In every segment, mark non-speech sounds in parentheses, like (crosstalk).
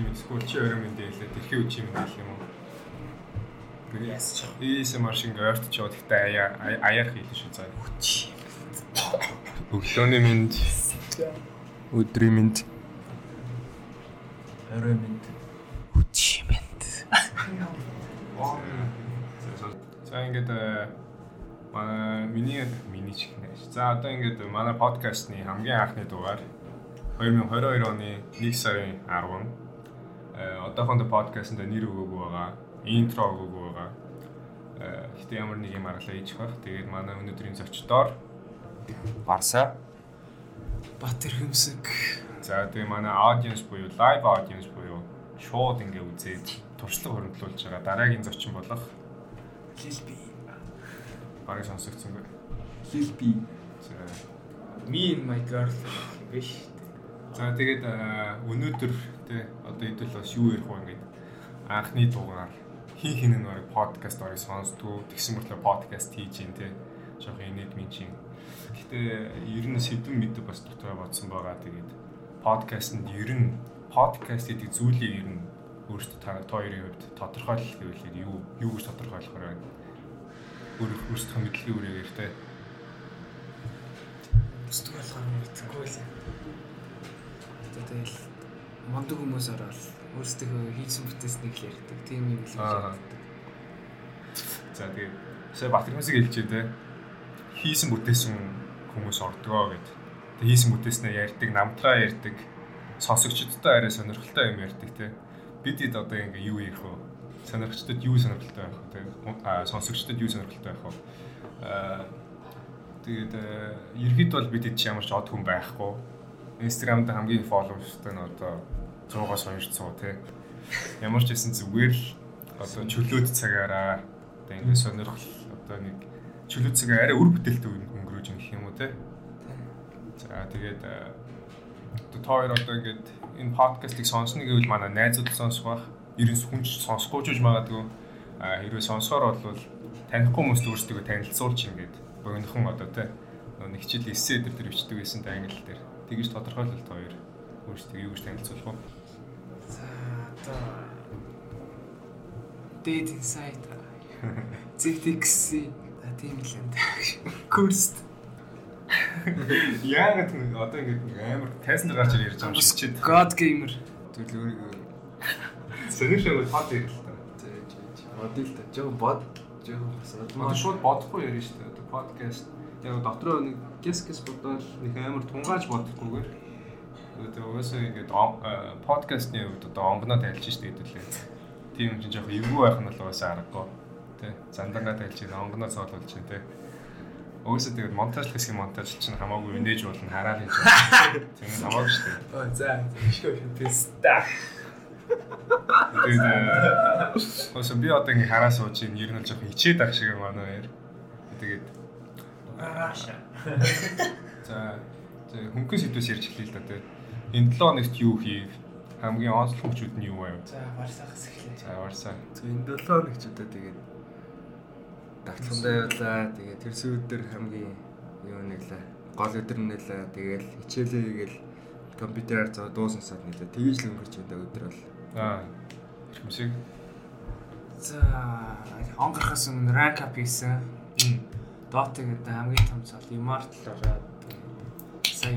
минь, эсвэл чи минь дэйлээ, тэрхий үчи дэйлэх юм уу? ч. Ийс маш ингэ ойрт ч яваад ихтэй аяа аяах хийлээ шүү цаа. Үчи. Өглөөний минь, өдрийн минь, Орой минь. Үчи мэд. За ингээд э, манай миний миний чих нэж. За одоо ингээд манай подкастны хамгийн анхны дугаар 2022 оны 1 сарын 10. Э одоохондоо подкастэнд нэр өгөөгүй байгаа. Интро өгөөгүй байгаа. Э гэтээ ямар нэг юм аргалаа хийж байх. Тэгээд манай өнөөдрийн зочдоор Барса. Батэр хөмсөг. за тэгээ манай аудиенс буюу лайв аудиенс буюу шууд ингээ үзээд туршлага хөрөнгөлүүлж байгаа дараагийн зочин болох Лилби. барыг сонсогдсонгүй. Лилби. За Me and my girl биш. За тэгээд өнөөдөр те одоо хэдүүл бас юу ярих вэ ингээд анхны дугаар хин хин барыг подкаст орыг сонсдгоо тэгсэн мэтлээ подкаст хийж гин те жоох инээд минь чинь. Гэтэ ер нь сэдвэн мэдээ бас дотроо бодсон байгаа тэгээд подкастэнд ер нь подкаст гэдэг зүйлийг ер нь өөрөөсөө та хоёрын хувьд тодорхойлох гэвэл юу юу гэж тодорхойлох вэ? Өөр өөрсдөө мэдлэгийн үрээгээр те Өстөг болохоор мэдгүй л. Тэгэл мондөг хүмүүс ороод өөрсдөө хийсэн бүтээснийг л ярьдаг. Тийм юм л Аа. ярьдаг. За тэгээд сая Батэрмэсийг хэлчихэ те. Хийсэн бүтээсэн хүмүүс ордгоо гэд. Тэг хийсэн бүтээснээ ярьдаг, намтраа ярьдаг, сонсогчдод арай сонирхолтой юм ярьдаг те. Бидэд одоо ингээ юу ярих вэ? Сонирхчдод юу сонирхолтой байх вэ? Тэг аа сонсогчдод юу сонирхолтой байх вэ? Аа тэгээд э, ерхэд бол бидэд ч ямар ч од хүн байхгүй. Instagram-д хамгийн фолловерстай нь одоо 100-аас 200 те. Ямар ч гэсэн зүгээр л одоо чөлөөт цагаараа одоо ингэ сонирхол одоо нэг чөлөөт цагаа арай үр бүтээлтэй өнгөрөөж юм гэх юм уу те. За тэгээд одоо та хоёр одоо ингээд энэ подкастыг сонсно гэвэл манай найзууд сонсох бах. Ерөөс хүн ч сонсохгүй ч магадгүй. Хэрвээ сонсохоор бол танихгүй хүмүүст өөрсдөө танилцуулж ингээд богинохон одоо те нэг хичээл эссе дээр тэр бичдэг байсан та англи дээр. Тэгэж тодорхойлол та хоёр өөрсдөө юу гэж танилцуулах вэ? За одоо dating site ZTX за тийм л юм даа. Курст. Яагаад нэг одоо нэг амар тайсан дээр гарч ирж байгаа юм шиг чид. God gamer. Тэгэл Сонирхол хот ирэл та. бодъё л та. Жог бод. Жог бас Одоо шууд бодохгүй ярина шүү дээ. Одоо подкаст яг дотроо нэг гис гис бодоод нэг амар тунгааж бодохгүйгээр одоо угаасаа ингээд подкастны хувьд одоо онгоноо тайлж шүү дээ хэдүүлээ. Тийм юм чинь жоохон эвгүй байх нь бол угаасаа аргагүй. Тэ зандангаа тайлж чинь онгоноо цоолуулж чинь тэ. Угаасаа тэгээд монтажлах хэсгийн монтаж чинь хамаагүй инээж болно хараа хийж байна. Тийм хамаагүй шүү дээ. Оо за шөө теста. Тэгээд өөсөө би одоо ингээ хараа сууж ин ер нь л жоохон хичээд ах шиг манай хоёр. Тэгээд Араша. За за хөнгөн сэдвээс ярьж эхлэе л да тий. Энэ 7 хоногт юу хийв? Хамгийн онцлог хүчүүд нь юу байв? За барсахас эхлэе. За варсаа. энэ 7 хоногч удаа тэгээд дагтландаа явлаа. Тэгээд тэр сүйдэр хамгийн юу нэглээ. Гол өдөр нэлээ. Тэгээд хичээлээ хийгээл компьютераар зоо дуусансаад нэлээ. Тэгэж л өнгөрч байдаг өдөр бол. Аа. Хэрмсэг. За онгорхоос өмнө rank up хийсэн. Dota гэдэг хамгийн том цол Immortal ороод сая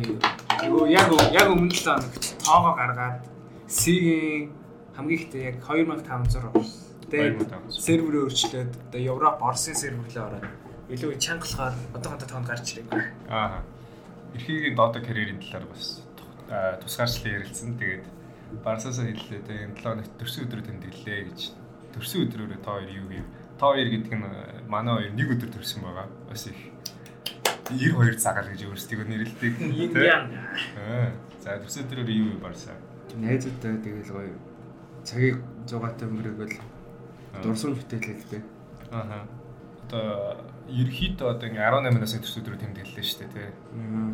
юу яг яг өмнө л оногч тоогоо гаргаад Сигийн хамгийн ихтэй яг 2500 Тэгээд 2500. серверээ өөрчлөөд одоо Европ, Оросын серверлээ ороод илүү чангалахаар одоохондоо тоонд гарч ирэх. Аа. Эрхийг Dota career-ийн талаар бас аа, тусгаарчлан ярилцсан. Тэгээд Барсасаа хэллээ тэ энэ 7 хоногт төрсөн өдрөө тэмдэглэлээ гэж. Төрсөн өдрөөрөө та хоёр юу хийв? Та хоёр гэдэг нь э, манай хоёр нэг өдөр төрсөн байгаа. Бас их 92 цагаал гэж өөрсдөө нэрлэдэг. Аа. За төрсөн өдрөөр юу юу барсаа? Найзуудтай тэгэл гоё цагийг зугаатай өнгөрөөгөл дурсамж бүтээлэлтэй. Аа. Одоо ерхийдөө одоо ингээ 18-наас төрсөн өдрөө тэмдэглэлээ шүү дээ, тэ. Аа.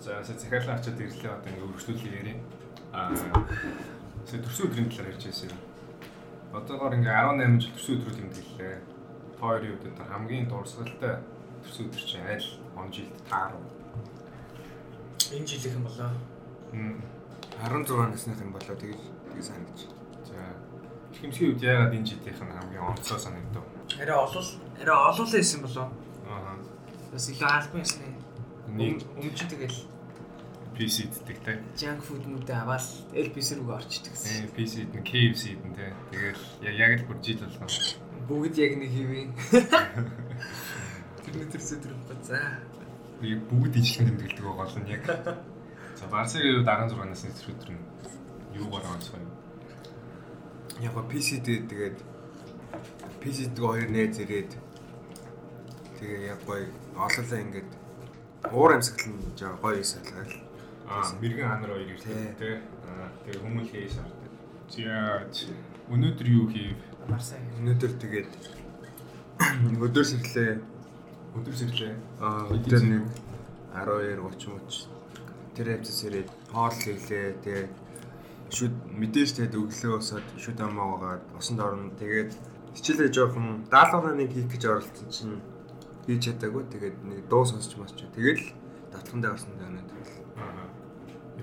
За сая захиалаа очиод ирлээ одоо ингээ өргөжлүүлээ ярив. Аа сая төрсөн өдрийн талаар ярьж байсан юм. Одоогоор ингээ 18 жил төрсөн өдрүүд тэмдэглэлээ. Тойрын үед одоо хамгийн дурсгалтай төрсөн өдөр чинь аль он жилд таарав. Энэ жилийнхэн болоо. 16 насных юм болоо тэгэл тэгээ санагдаж. За. Хэмсгийн үед яагаад энэ жилийнх нь хамгийн онцгой санагдав? Арай олол арай олоолаа байсан болоо. Аа. Бас илүү албан ясны. Нэг Өмч тэгэл PC иддэг те. junk food мүүдээ аваад LPC рүү орчдөг Э гэсэн. PC идэн KFC идэн те. Тэгэл яг яг л бүр жил болгоо. Бүгд яг нэг хийвээ. Тэр нэг төрсө төрөх ба за. Би бүгд ижлэн тэмдэглэдэг байгаа гол нь яг. За Барсагийн үед 16 насны өдөр нь юугаар онцгой юм? Яг го PC дээр тэгээд PC дээр хоёр нээз ирээд тэгээ яг гоё олоолаа ингээд уур амьсгал нь жаа гоё салгаал. Аа, мэрэгэн ханар хоёр ирдэг Тий. Аа, тэгээ хүмүүс хийж шаарддаг. Зяач өнөөдөр юу хийв? Марсаа. Өнөөдөр тэгээд өдөр сэрлээ. Өдөр сэрлээ. Аа өдөр нэг 12 30 30 тэр хавцас ирээд хоол хийлээ. Тэгээд шүд мэдээж тэгээд өглөө босоод шүд амаагаад усанд орно. Тэгээд хичээлээ жоохон даалгавраа нэг хийх гэж оролцсон чинь хийж чадаагүй. Тэгээд нэг дуу сонсч масч. Тэгээд татлан дээр орсон даа надад.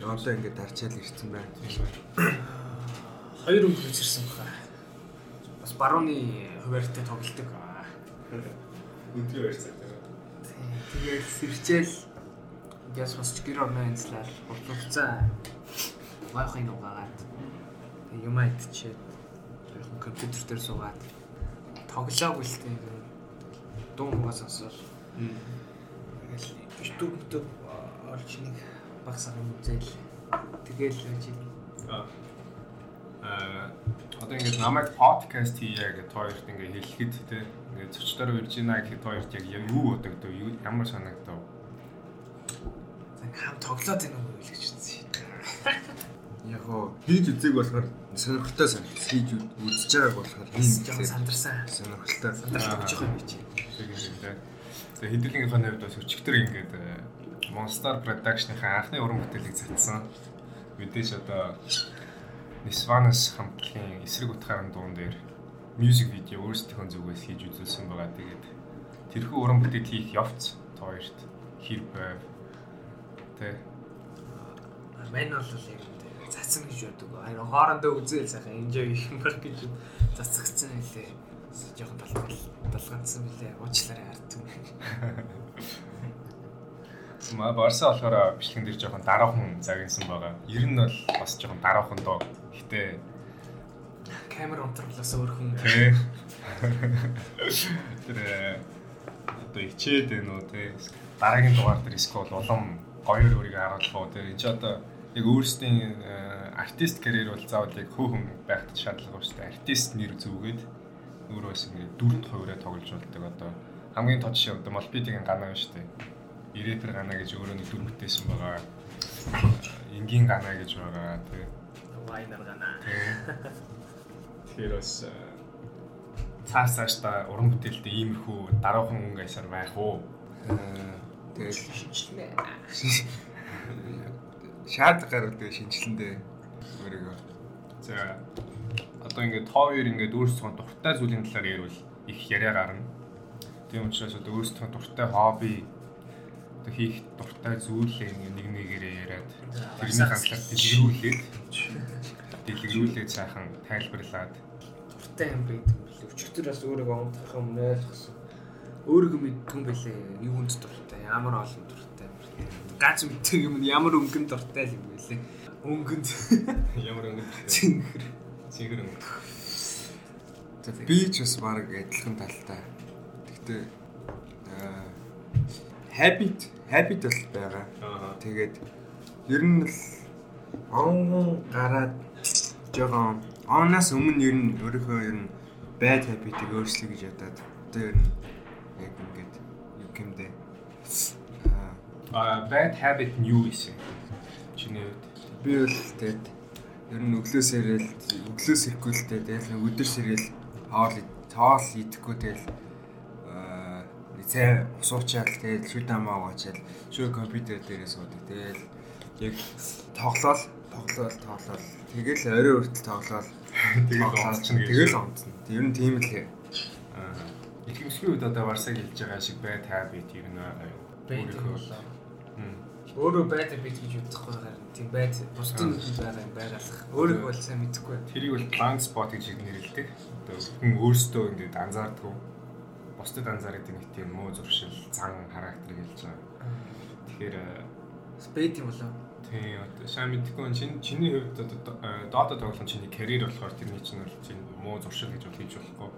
Одоо ингээд дарчаал ирсэн байна. Хоёр өнгө ирсэн баха. Бас барууны хуваарьтай тоглолдог. Өдөр ярьцаа. Тэгээд сэрчээл гяс босч гэр орно энэслэр хурцлцаа вайхын угаагаад юм айдчихэд жоохон компьютер дээр суугаад тоглоог үлтэй дуу муугаа сонсоод тэгэл YouTube YouTube орж нэг баг сарын үзэл тэгэл ажил Аа одоо ингээд намайг подкаст хийе гэж хоёрт ингээд хэлэхэд те ингээд зочдоор Virginia гэхэд хоёрт яг юу бодогдов? юу ямар санагдав? зан хам тоглоод байна уу гэж үзсэн. Яг гоо хийж үзег болохоор сонирхолтой санагдсан. Хийж үзэж байгааг болохоор Жоохон сандарсан. сонирхолтой. Сандарч өгч байгаа юм чи. Тэгээ хэдүүлгийнхаа хувьд бас өчигдөр ингээд э, Monster Production-ийн анхны уран бүтээлийг цацсан. Мэдээж одоо Nisvanas хамтлагийн эсрэг утгаарн дуун дээр мьюзик видео өөрсдийнхөө зүгээс хийж үзүүлсэн байгаа. Тэгээд тэрхүү уран бүтээл хийх явц тоёрт хэр байв. Тэ. Мэн бол яг цацсан гэж боддог. Харин хоорондоо үзээл сайхан энжой их юм баг гэж цацгцсан хэлээ. Жохон талгал талганцсан билээ. Уучлаарай ард түн. Маа Барса болохоор бичлэгэн дээр жоохон дараахан загинсан байгаа. Ер нь бол бас жоохон дараахан доо. Гэтэ Камер онтрлоос өөр хүн. Тэ. Тэр э, одоо ичээд байна уу те. Дараагийн дугаар дээр эсвэл улам гоёр өөрийгөө харуулах уу те. Энд чи одоо яг өөрсдийн э, артист карьер бол заавал яг хөөхөн байхад шаардлага ба шүү дээ. Артист нэр зүгээд өөрөө бас ингэ дүрд хувираа тоглож болдог одоо хамгийн тод жишээ одоо Молбидигийн ганаа шүү дээ. Ирээпер ганаа гэж өөрөө нэг дүр бүтээсэн байгаа. Энгийн ганаа гэж байгаа те. Вайнер гана. Тэгэхээр бас э, цааш цааш та уран бүтээлтэй иймэрхүү дараахан өнгө аясаар байх уу? Тэгээд шинжилнэ. шаардлага гаргадаг шинжилэндээ өөрийгөө За одоо ингээд тоо хоёр ингээд өөрсдөө дуртай зүйлийн талаар ярил их яриа гарна. Тийм учраас одоо өөрсдөө дуртай хобби одоо хийх дуртай зүйлээ нэг нэгээрээ яриад тэрний хандлага дэлгэрүүлээд дэлгэрүүлээд сайхан тайлбарлаад Дуртай юм байдаг юм билээ. Өчигдөр бас өөрийгөө унтахын өмнө ойлгосон. Өөрийгөө мэддэг юм билээ. Юунд дуртай, ямар олон дуртай. Гац мэддэг юм ямар өнгөнд дуртай л юм билээ. Өнгөнд ямар өнгө цэнгэр. цэгэр өнгө. би ч бас баг адилхан талтай. Гэхдээ аа habit habit бол байгаа. Аа. Тэгээд ер нь л он гараад жоохон оноос өмнө ер нь өөрийнхөө ер нь bad habit-ийг өөрчлөе гэж ядаад одоо ер нь яг ингээд юу гэмдэ А bad habit нь юу вэ? Чиний хувьд би бол тэгээд ер нь өглөөс ирээл өглөөс ирэхгүй л тэгээд нэг өдөр сэргээл хоол хоол идэхгүй тэгэл цай усуучаал тэгэл шүд амаа угаачаал шүд компьютер дээрээ суудаг тэгэл яг тоглоол тоглоол тоглоол тэгэл орой хүртэл тоглоол тэгэл онцно тэгэл онцно. Ер нь тийм л. Их юмсгийн үед одоо Варсаг хэлж байгаа шиг бай та бит ер нь. Өөрөө байдаг бит гэж бодохгүй харин тийм байд бусдын нүдэнд байгаа юм байгалах. Өөрөө бол сайн мэдэхгүй. Тэрийг бол blind spot гэж нэрлэдэг. Одоо хүн өөрсдөө ингээд анзаардгүй. Бусдад анзаардаг нэг тийм муу зуршил, зан характер хэлж байгаа. Тэгэхээр Спейт юм болоо. тийм одоо сайн мэдгүй нь чинь чиний хувьд одоо э, Dota тоглоом чиний карьер болохоор тэрний чинь бол чинь муу зуршил гэж бол хийж болохгүй.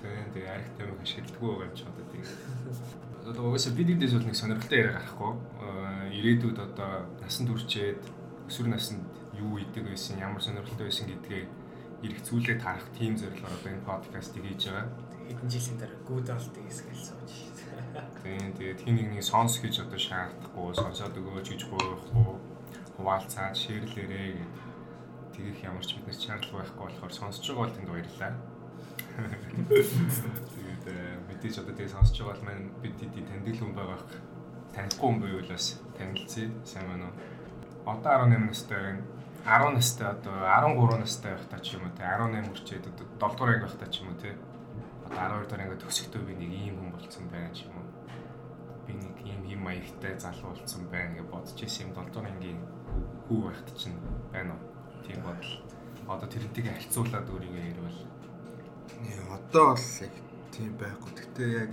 Тийм тэгээ арх тамиг ашигладаггүй байгаа юм чи одоо тийм. Одоо угаасаа бид дэс бол нэг сонирхолтой яриа гарахгүй. Э, Ирээдүйд одоо насан туршид өсвөр наснд юу идэг байсан, ямар сонирхолтой байсан гэдгээ ирэх зүйлээ тарах тийм зорилгоор одоо энэ подкастыг хийж байгаа. Хэдэн жилийн дараа good old days гэж сууж. Тийм тэгээд хин нэг нэг сонс гэж одоо шаардахгүй, сонсоод өгөөч гэж гуйхгүй, хуваалцаад шеэрлээрээ гэд тэгэх ямар ч бид нар шаардлага байхгүй болохоор сонсож байгаа бол тэнд баярлалаа. Тэгээд э, мэдээж одоо тэгээ сонсож байгаа бол маань бид хэдий таньдаг хүн байгаах танихгүй хүн байвал бас танилцъя. Сайн байна уу? Одоо 18 настай байна. 10 настай одоо 13 настай байхдаа ч юм уу те 18 хүрчээд одоо 7 дугаар анги байхдаа ч юм уу те одоо 12 дугаар анги төгсөхдөө би нэг ийм хүн болцсон байна ч юм уу. Би нэг ийм ийм маягтай залуу болцсон байна гэж бодож ирсэн юм. 7 дугаар ангийн хүү байхад чинь байна уу? Тийм бодол. Одоо тэрнтэйг харьцуулаад өөрийгөө Нээ одоо бол яг тийм байхгүй. Гэхдээ яг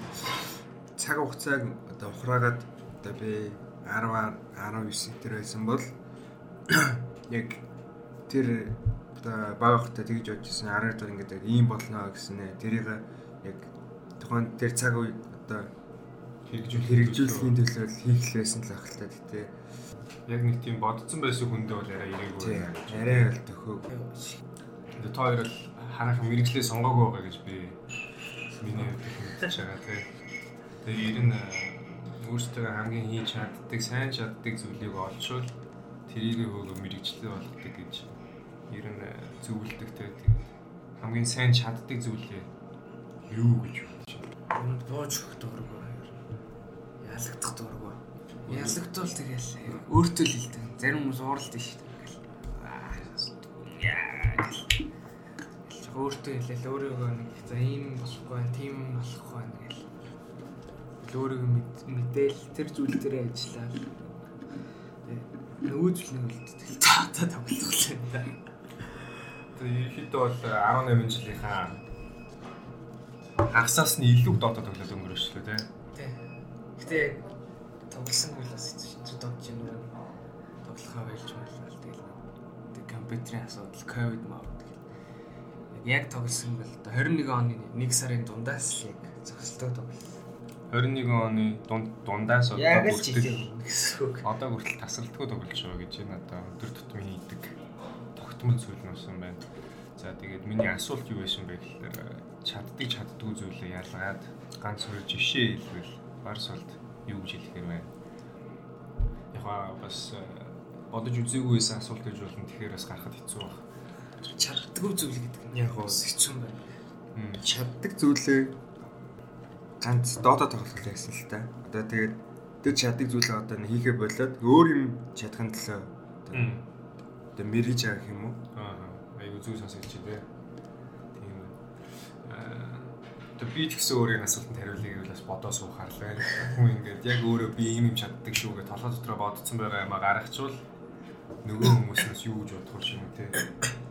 цаг хугацааг одоо ухраагаад одоо би 10-аар 19 тэр байсан бол (clears throat) яг тэр одоо багахтай тэгж бодчихсон 12 дахь ингээд ийм болно гэсэн нэ. Тэрийг тухайн тэр цаг үе одоо хэрэгжүүл хэрэгжүүлэхийн төлөө хийх байсан л байх л та гэхдээ яг нэг тийм бодсон байсан хүндээ бол арай ирээгүй арай л төхөөг Тэгээ та хоёр бол хараахан мэрэгчлээ сонгоогүй байгаа гэж би миний мэдчихэж байгаа тий. Тэгээ ер нь э, өөрсдөө хамгийн хийж чаддаг, сайн чаддаг зүйлийг олчвол тэрийг хөөгөө мэрэгчлээ болгодог гэж ер нь э, зөвлөдөг тий. Тэгээд хамгийн сайн чаддаг зүйлээ юу гэж? Энд бууж өгөх дурггүй. Ялагдах дурггүй. Ялагдвал тэгэл өөртөө л хэлдэг. Зарим хүмүүс ууралдсан шүү дээ. Өөртөө хэлээл өөрийгөө нэг за ийм болохгүй байна, тийм болохгүй байна гэл. Өөрийгөө мэд- мэдээл тэр зүйл дээрээ ажиллаа. Нөөжл нэг үлддэг. Та та тоглох юм да. Тэгээ ерөнхийдөө бол 18 жилийнхаа хагасаас нь илүү дотоод тоглоод өнгөрөөш лөө тий. Тий. Гэтэ тоглосонгүй л бас чи додж юм уу? Тоглохоо байлж байлаа л тэгэл. Тэг компьютерийн асуудал, ковид мод гэл. Яг тоглосон бол одоо 21 оны 1 сарын дундаас л яг зогсолтоо тоглоо. 21 оны дунд дундаас одоо Яг л хүртэл жилийн гэсэн үг. одоо хүртэл тасралтгүй тоглож байгаа гэж энэ одоо өдөр тутмын хийдэг тогтмол зүйл нуусан байна. За тэгээд миний асуулт юу байсан бэ гэхээр чаддаг чаддгүй зүйлээ ялгаад ганц хоёр жишээ хэлбэл барс болд юу гэж хэлэхээр байна. Яха бас э, бодож үзээгүйсэн асуулт гэж болно. Тэгэхээр бас гарахад хэцүү баг. Чаддгүй зүйл гэдэг нь Яг бас хэцүү юм байна. Чаддаг зүйлээ ганц доодо тоглох гэсэн л та. Одоо тэгээд тэр чаддаг зүйлээ одоо хийхэ болоод өөр юм чадхын төлөө одоо мэрэж гэх юм уу? Айгу зүг сонсож тээ. Тийм тэг би ч гэсэн өөрийн асуултанд хариулъя гэвэл бас бодоо суухаарлаа. Хүн ингээд яг өөрөө би ийм юм чаддаг шүү гэж толгой дотроо бодсон байгаа юм а гаргачвал нөгөө хүмүүсээс юу гэж бодох юм те.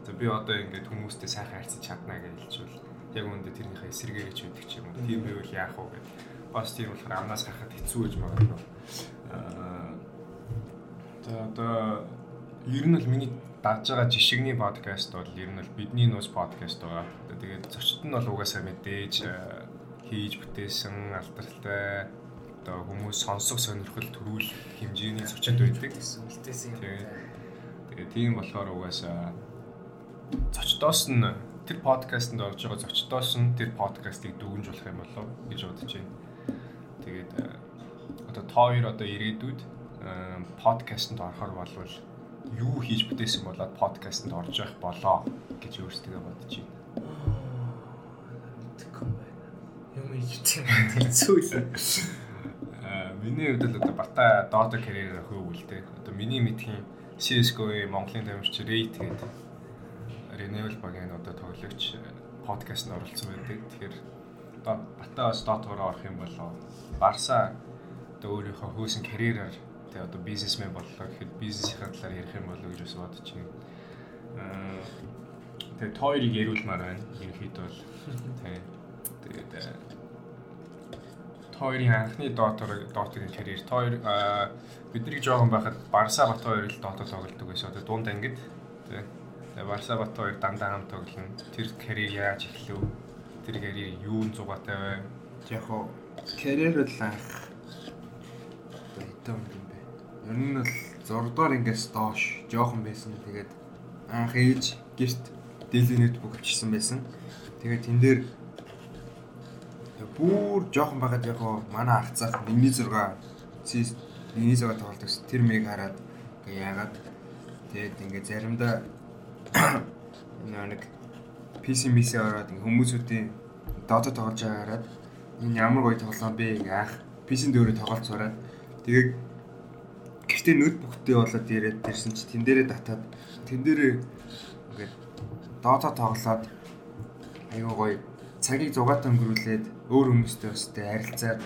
За би одоо ингээд хүмүүстэй сайхан харьцаж чадна гэж хэлчихвэл яг үүндээ тэрнийхээ эсэргээрч өгдөг ч юм уу. Тийм байвал яах вэ гэдэг. Бас тийм болохоор амнаас гарахад хэцүү гэж магадгүй. Аа За одоо ер нь л миний дагж байгаа жишгний подкаст бол ер нь л бидний нууц подкаст байгаа. Тэгээд зочид нь бол угаасаа мэдээж э, хийж бүтээсэн алдартай одоо хүмүүс сонсох сонирхол төрүүлэх хэмжээний зочид байдаг. Үлдээсэн юм. Тэгээд тийм болохоор угаасаа зочдоос нь тэр подкастэнд орж байгаа зочдоос нь тэр подкастыг дүгнж болох юм болов гэж бодож байна. Тэгээд э, одоо та хоёр одоо ирээдүйд э, подкастэнд орохоор болвол юу хийж бүтээсэн болоод подкастэнд орж явах болоо гэж өөрсдөө бодож байна. Юм хийж тийм хэцүү л. Аа миний хувьд л одоо бата Dota career хөөв үлдээ. Одоо миний мэдхийн CS:GO-ийн Монголын тамирч Rate гэдэг Renewal багийн одоо тоглогч подкастт оролцсон байдаг. Тэгэхээр одоо Батаас доотгоор орох юм бол Барса одоо өөрийнхөө хөөсөн карьераар тэгээ одоо бизнесмен боллоо гэхэд бизнесийн талаар ярих юм болоо гэж бас бодож байна. Аа тэгээ тойрыг ярилмаар байна. Ерөнхийдөө бол тэгээ тэгээд тойрын анхны доотор доотгийн карьер тойр бидний жоохон байхад Барса Бат хоёр л доотод тоглодог байсан. Тэгээ дунд ангид тэгээ Барса Бат хоёр дандаа хамт тоглоно. Тэр карьер яаж эхлэв? Тэр карьер юу зугаатай вэ? Яг карьер л анх хэдэн? Ер нь бол 6 дугаар ингээс доош жоохон байсан. Тэгээд анх ээж гэрт дэлгэнэд бүгчсэн байсан. Тэгээд тэн дээр бүр жоохон байгаад яг хоо манай ах цаах 1.6 сис 1.6 тоглолт гэсэн тэр мэг хараад ингээ яагаад тэгээд ингээ заримдаа (coughs) нэг PC мисээ ороод ингээ хүмүүсүүдийн дото тоглож байгааг хараад энэ ямар гоё тоглоом бэ ингээ анх PC-н дээрээ тоглолт сураад тэгээд гэртээ ноутбуктээ болоод ирээд тэрсэн чи тэн дээрээ татаад тэн дээрээ ингээ дото тоглоод аюу гоё цагийг зугаатай өнгөрүүлээд өөр хүмүүстэй тэ харилцаад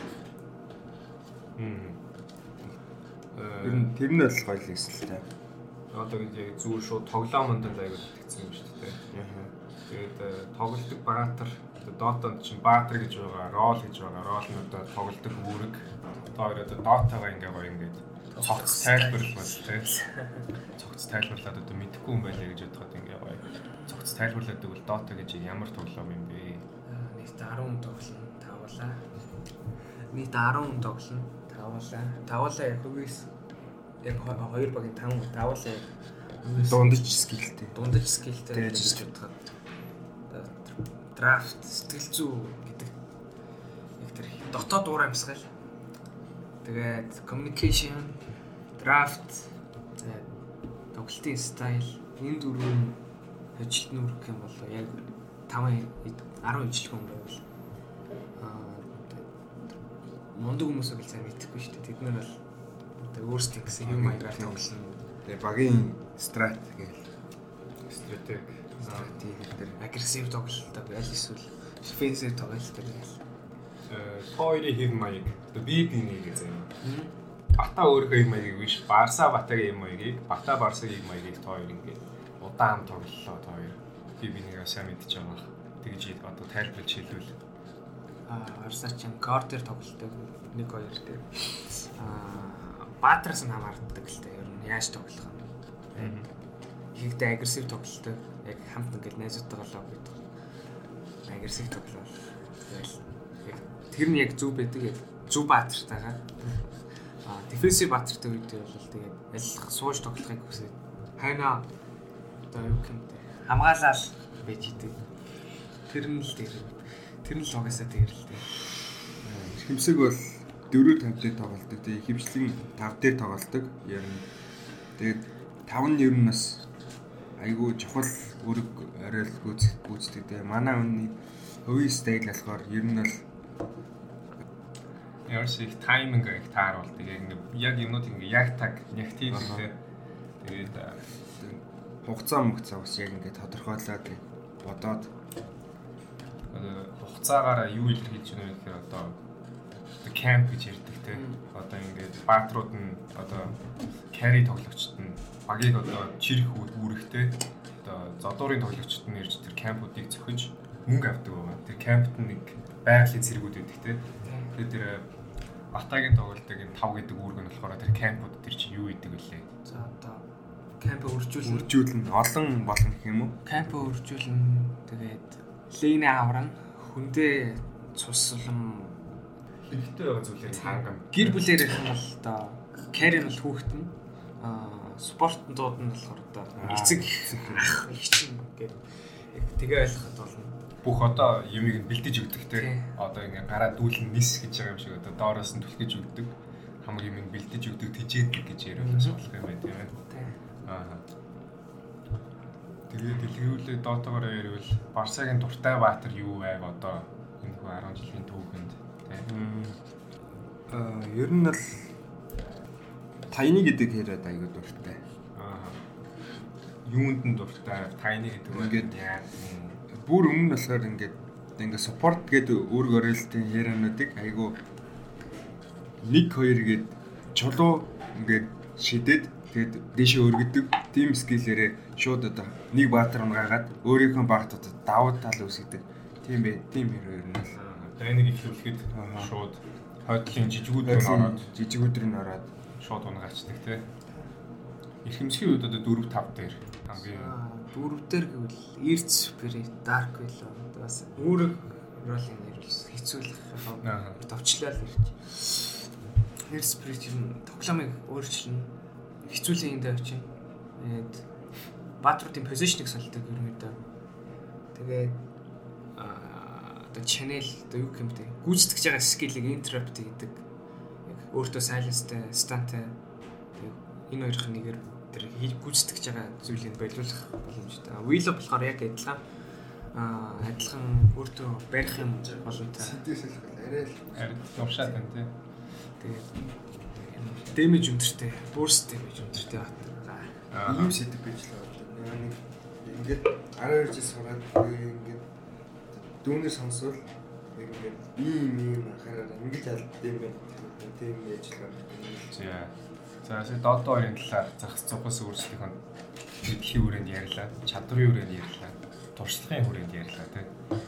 ер нь тэр нь бол гоё л байсан л та. Одоо яг зүгээр шууд тоглоомонд л аягүй тэгсэн юм шүү дээ. Тэгээд тоглолтог баатар Дотонд чинь баатар гэж байгаа, рол гэж байгаа. Рол нь одоо тоглолтог үүрэг. Одоо одоо дотагаа ингээ гоё ингээд цогц тайлбарлал тий. Цогц тайлбарлаад одоо мэдэхгүй юм байлаа гэж бодоход ингээ гоё. Цогц тайлбарлаадаг бол дота гэж ямар тоглоом юм бэ? Нийт 10 тоглоно, тавлаа. Нийт 10 тоглоно, тавлаа. Тавлаа яг хөвгөөс яг хоёр багийн 5 тавлаа дундаж скиллтэй. Дундаж скиллтэй гэж бодоход драфт сэтгэл зүй гэдэг яг тэр дотоод дуура амьсгал. Тэгээд communication, draft, тоглолтын стайл энэ дөрвөн ажилт нүүр гэх юм бол яг 5 10 ижилхэн байвал аа мундаг хүмүүс бол сайн мэдэхгүй шүү дээ. Тэд нар бол өөрсдөө гэсэн юм аягаар тоглосон. Тэгээ багийн страт гээл стратеги стратеги гэдэг агрессив тоглолттой байл эсвэл дефенсив тоглолттой байл. Хоёрын хэв маяг одоо VP-ний гэж юм. Бата өөрийнхөө хэв маягийг биш, Барса Батагийн хэв маягийг, Бата Барсагийн хэв маягийг хоёр ингээд удаан тоглолоо хоёр. VP-нийг сайн мэдчихэж байгаа. Тэгж одоо тайлбарлаж хэлвэл аа Барса ч кортер тоглолттой 1 2 дээр аа Баатраас нь хамаардаг л та ер нь яаж тоглох юм. Ихэнхдээ агрессив тоглолттой яг хамт ингээд найзуудтайгаа гэдэг. Агрессив тоглоо. Тэгэл тэр нь яг зүв байдаг яг зүв баатартайгаа. Аа дефенсив баатартай үед бол тэгээд ялах сууж тоглохыг хүсээд хайна одоо юу те хамгаалал байж идэг. Тэр нь л тэр тэр нь л логосоо тэр л те. Хэмсэг бол 4 5 дээр тоглолдог. Тэгээ хөвчлэн 5 дээр тоглолдог. Ер нь тэгээд 5 нь ер нь бас айгүй чухал үүрэг орой л гүйц гүйцдэг те. Манай үнний хувийн стайл болохоор ер нь бол Ярс их тайминг их тааруулдаг. Яг нэг яг юмнууд ингээ яг таг яг тийм те. Тэгээд хугацаа мөгцөө бас яг ингээ тодорхойлоод бодоод хугацаагаараа юу илэрхийлж байна вэ гэхээр одоо кемп гэж ярьдаг те. Одоо ингээд баатрууд нь одоо carry тоглогчд нь багийг одоо чирэх үүрэгтэй одоо зодуурын тоглогчд нь ирж тэр кемпуудыг зөхиж мөнгө авдаг байгаа. Тэр кемпт нэг байгалийн зэрэгүүд байдаг те. Тэгээд тэр Батагийн тоглолтыг энэ 5 гэдэг үүрэг нь болохоор тэр кемпууд тэр чинь юу идэг вүлээ? За одоо кемп үржүүлнэ. Үржүүлнэ. Олон болно гэх юм уу? Кемп үржүүлнэ. Тэгээд лейнэ авран хүндээ цуслан хэрэгтэй байгаа зүйлээр хангам. Гэр бүлээр нь бол одоо carry нь бол хүүхэд нь аа спортын дууд нь болохоор одоо эцэг ах их чинь гэдэг тэгээ ойлгоход. Бүх одоо юмыг нь бэлдэж өгдөг те. Одоо ингээ гараа дүүлэн нис гэж байгаа юм шиг одоо доороос нь түлхэж өгдөг. Хамаг юмыг бэлдэж өгдөг тижээдэг гэж яриулаас болох юм байна тийм ээ. Аа. Тэгээд дэлгэрүүлээ доотогоор ярил Барсагийн дуртай баатар юу байв одоо энэ хүү 10 жилийн түүхэнд тийм. Аа ер нь л тайны гэдэг хэрэг аягүй дуртай. Аа. юунд нь дуртай тайны гэдэг нь Ингээд яа. Бүр өмнө болохоор ингээд ингээд support гэдэг үүрэг оролтын яриануудыг айгу 1 2 гээд чулуу ингээд шидэд тэгээд дэшээ өргөдөг team skill-ээрээ шууд одоо нэг баатар унгаагаад өөрийнхөө багтуудад давуу тал үүсгдэг. Тийм бай, тийм хэрэг ер нь л. Тайныг ихлүүлэхэд шууд хойдлын жижигүүд нь ороод жижигүүдэр нь ороод шууд унгачдаг тий. Эрхэмсгийн үед одоо 4 5 дээр хамгийн дөрөвдөр гэвэл Earth Spirit, Dark Willow бас үүрэг ролын нэр бол хэцүүлэх товчлал ирж. Earth Spirit юм тоглоомыг өөрчилнө. Хэцүүлэн эндээ очив. Тэгээд баатруудын позишныг солидог ерөнхийдөө. Тэгээд одоо channel одоо юу гэмтэй гүйцэтгэж байгаа скиллийг interrupt гэдэг яг өөртөө silenceтэй стантай энэ хоёрын нэгээр тэр хий- гүйцэтгэж байгаа зүйлийг болиулах боломжтой. Wheel болохоор яг адилхан аа адилхан өөртөө барих юм боломжтой. сэдвээс л арай л явшаад байна тий. Тэгээд damage өндөртэй, burst damage өндөртэй бат. Аа. ийм сэдв байж л байна. Нэг ингээд 12 жил сураад ингээд дүүнээ сонсвол ингээд ийм ийм анхаарал ингэж алдсан юм байна. Тийм байж л байна. За. За сая додо хоёрын талаар зах цугас өөрсдийнх нь мэдлэгийн хүрээнд ярьлаа, чадрын хүрээнд ярьлаа, туршлагын хүрээнд ярьлаа тий.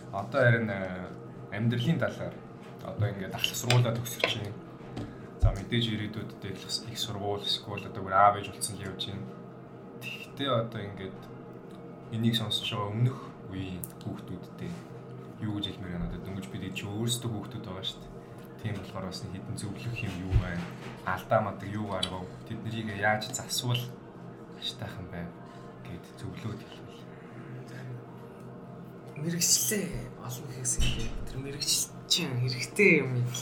Одоо харин э, амьдралын талаар одоо ингээд ахлах сургуулаа төгсөж чинь за мэдээж ирээдүйдээ их их сургууль, скул одоо бүр аав ээж болсон л явж байна. Тэгтээ одоо ингээд энийг сонсож байгаа өмнөх үеийн хүүхдүүдтэй юу гэж хэлмээр байна одоо дөнгөж бид чи өөрсдөө хүүхдүүд байгаа шүү дээ. Тийм болохоор бас хідэн зөвлөх юм юу байна? Алдаа мадаг юу гаргав? Тэд нарыг яаж засвал аштайхан байв гэд зөвлөөд хэлвэл. Мэргэжлээ олон гэхээс илүү тэр мэргэжлийн хэрэгтэй юм яг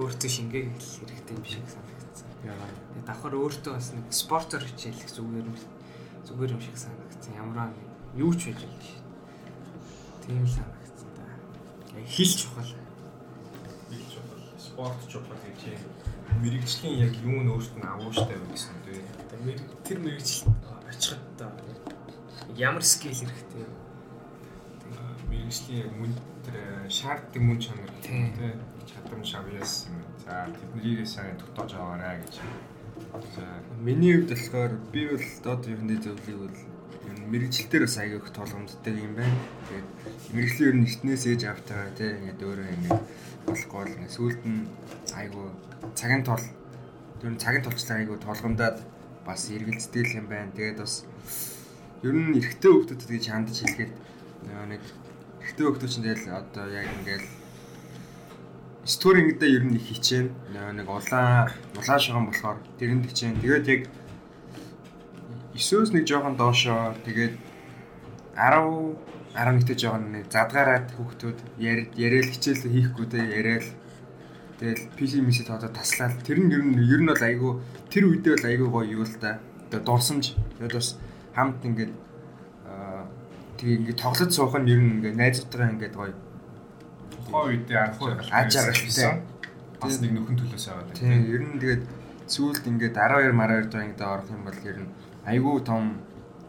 өөртөө шингээ хэл хэрэгтэй юм шиг санагдсан. Яа. Тэгээд давхар өөртөө бас нэг спортоор хичээлэх зүгээр юм зүгээр юм шиг санагдсан. Ямараа нэг юу ч байж болно шүү. Тийм л санагдсан да. Хэл чухал. Спорт чухал гэж юм. Мэргэжлийн яг юу нь өөртөө агууштай вэ гэсэн үү? Тэр мэрэгжил очиход одоо ямар скил хэрэгтэй юм. Мэргэжлийн яг мөн тэр шаарддаг мөн чанар Тийм. тий чадамж авьяас юм. За тэднийг сайн тогтоож аваарай гэж. За Миний хувьд болохоор би бол доод юуны зөвлөгийг бол ер нь мэрэгчлэлээр бас аяг их толгомддог юм байна. Тэгээд мэрэгчлэн ер нь эртнээс ээж автайгаа тий ингээд өөрөө ингээд болохгүй л ингээд сүүлд нь айгу цагийн тол ер нь цагийн толчлаа айгу толгомдаад бас эргэлздэг юм байна. Тэгээд бас ер нь эрэгтэй хүмүүсд гэж хандж хэлгээд нэг эрэгтэй хүмүүс чинь тэгэл одоо яг ингээд стори ер нь их хичээн нэг улаан улаан шугам болохоор тэрэнд хичээн тэгээд яг 9-өөс нэг жоохон доошоо тэгээд 10 11-тэй жоохон нэг задгаараад хүүхдүүд яриад хичээл хийхгүй те яриад. Тэгэл PC мисэд одоо таслаад тэр нь ер нь ер нь бол айгүй тэр үедээ бол айгүй гоё юу л да одоо дурсамж тэгээд бас хамт ингээд тэгээ ингээд тоглож суух нь ер нь ингээд найзуудтайгаа ингээд гоё. Тухайн үедээ анх Аж аргалтай. бас нэг нөхөн төлөөс аваад Тийм, ер нь тэгээд сүүлд ингээд 12 12 дунд орох юм бол ер нь айгүй том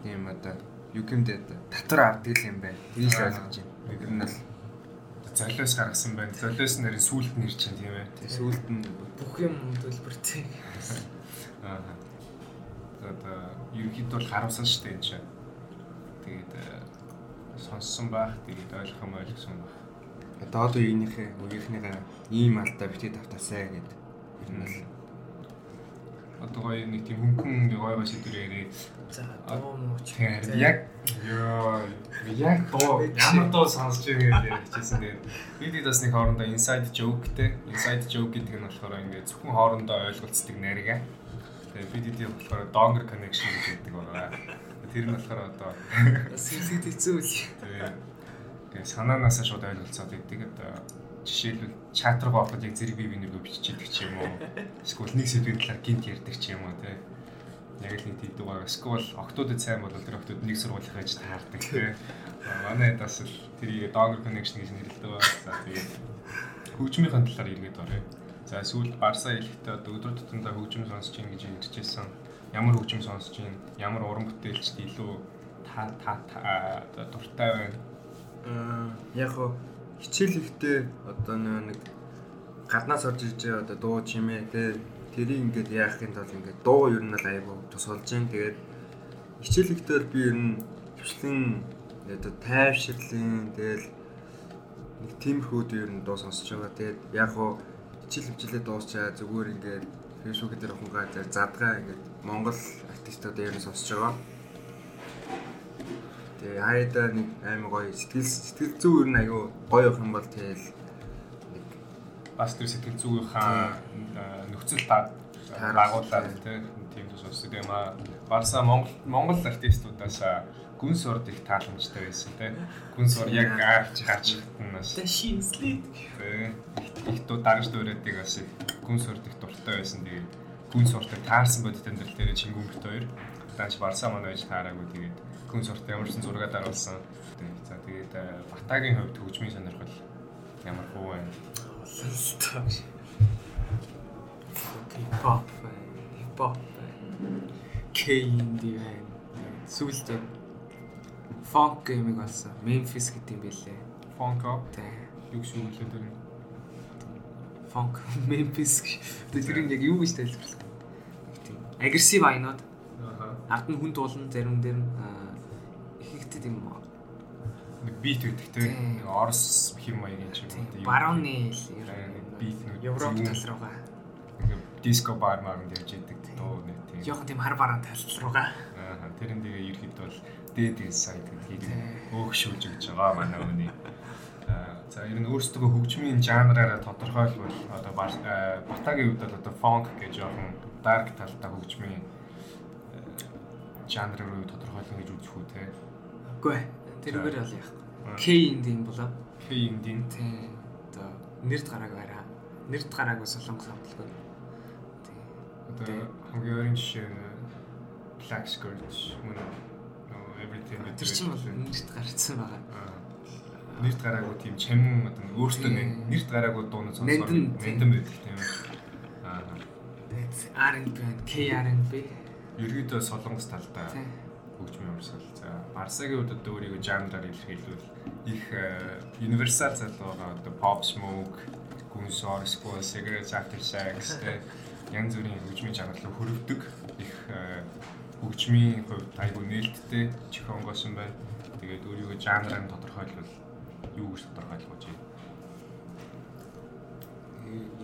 тийм одоо юу гэмдэ татвар авдаг юм байна. Тийш ойлгож байна. Ер нь бол золиос гаргасан байна. Золиос нэр сүулт нэр чинь тийм ээ. тийм сүүлд нь Бүх юм төлбөртэй. Аа. Одоо ерөнхийдөө бол харамсан шүү дээ энэ чинь. Тэгээд э, сонссон байх, тэгээд ойлгох юм ойлгосон байх. доод үеийнхээ үеийнхнийгаа ийм алдаа битгий тавтаасаа гэдэг. Ер нь бол Одоо гоё нэг тийм хөнгөн гоё гоё сэдвэр яриа. За дуу муу ч. Тэгэхээр яг ёо яг доо ямар доо сонсож байгаа гэж хэлчихсэн. Тэгээд бид бас нэг хоорондоо inside joke те. Inside joke гэдэг нь болохоор ингээд зөвхөн хоорондоо ойлголцдог нарийн. Тэгээд бид хэдийн болохоор donger connection гэж хэлдэг байгаа. Тэр нь болохоор одоо сэлгэд хэцүү үл. тэгээд санаанаасаа шууд ойлголцоод байдаг. Одоо жишээлбэл чат руу ороход яг зэрэг бие бинийгөө биччихэдэг ч юм уу. Эсвэл нэг сэдвийн талаар гинт ярьдаг ч юм уу те. Яг л нэг тийдэг байгаа. Эсвэл октодод сайн бол тэр октод нэг сургууль хийж таардаг те. А, Манай дас л тэрийг Donger connection гэж нэрлэдэг байгаа. За тэгээд хөгжмийн талаар иргэд орё. За сүүл Барса хэлэхдээ одоо өдөр тутамдаа хөгжим сонсож ийн гэж ярьжсэн. ямар хөгжим сонсож байна? Ямар уран бүтээлчд илүү та та дуртай байна? Аа яг хоо хичээл ихтэй одоо нэг гаднаас орж иж одоо дуу чимээ те тэрийг ингээд яахын тулд ингээд дуу ер нь л айгу тус болж जैन тэгээд хичээл ихтэй би ер нь хвчлэн одоо тайвширлын тэгэл нэг тиймэрхүүд ер нь дуу сонсож байгаа. Тэгээд яг хоо хичээл хичээлээ дуусчаа зүгээр ингээд фэйсбүүк дээр хунгаа дээр задгаа ингээд Монгол артистууд ер нь сонсож байгаа. Тэгээ хайда нэг аим гоё сэтгэл сэтгэл зүй ер нь аюу гоё явах юм бол тэгэл нэг бас тэр сэтгэл зүйнхаа нөхцөл байгууллага тийм тус сонсдог юм аа. Барса Монгол Монгол артистуудаас гүнс орд их тааламжтай байсан тийм. Гүнс ор яг аарч хаач нас. Тэ шинслээд. Их дуу дагаж дуурайдаг бас их гүнс орд их дуртай байсан. Тэгээд гүнс ордог таарсан бодит амьдрал дээр чингүмбэрт хоёр. Дааш барсаа манай байж таараагүй тэгээд гүнс орд ямарсан зураг даруулсан. За тэгээд э, Батагийн хувьд хөгжмийн сонирхол ямар хуу байна? Хип-хоп, хип-хоп, K-инди байна. Сүүлдээ funk геймиг болсон. Memphis гэдэг юм бэлээ. Funk оо. Юу гэсэн үг лээ тэр? Funk Memphis. (laughs) Тэр нь яг юу гэж тайлбарлах вэ? Тийм. Aggressive айнууд. Ард нь хүн туулна зарим дээр нь их ихтэй тийм нэг бит өгдөг тийм Орос хэм маягийн ч юм уу. Барууны бит нүд Европ тал руугаа. Диско бар маар нь явж идэг дуу нэг тийм. Жохон тийм хар бараан тал руугаа. Аа. Тэрэн тэгээ ерхэд бол дээд сайд гэдгийг өөгшүүлж өгч байгаа манай өөний. За ер нь өөрсдөө хөгжмийн жанраараа тодорхойлбол одоо Батагийн хувьд бол одоо funk гэж жоохон dark талтай хөгжмийн жанр руу тодорхойлно гэж үзэх үү те. Үгүй ээ. Тэрүүгээр бол яах. K индийн болоо. K индийн тий. Одоо нэрд гарааг бараа. Нэрд гараагүй солонгос хамтлаггүй. Тий. Одоо хамгийн ойрын жишээ Black Skirt мөн everything тэр чинь бол нэрт гарцсан байгаа. Нэрт гараагүй тийм чамин одоо өөртөө нэрт гараагүй дуунууд сонсоор мэндэн байдаг тийм. Аа. R&B, K-R&B. Ерөөдөө солонгос талдаа хөгжмийн урсгал. За Барсагийн хувьд одоо өөрийгөө жанраар илэрхийлвэл их universal залуу байгаа одоо pop smoke, гүнс орсгүй, cigarettes after sex тэ янз бүрийн хөгжмийн чанарлыг хөрөвдөг их хөгжмийн хувьд айгүй нээлттэй чихонгоос юм байна. Тэгээд өөрийгөө жанраар тодорхойлвол юу гэж тодорхойлох вэ?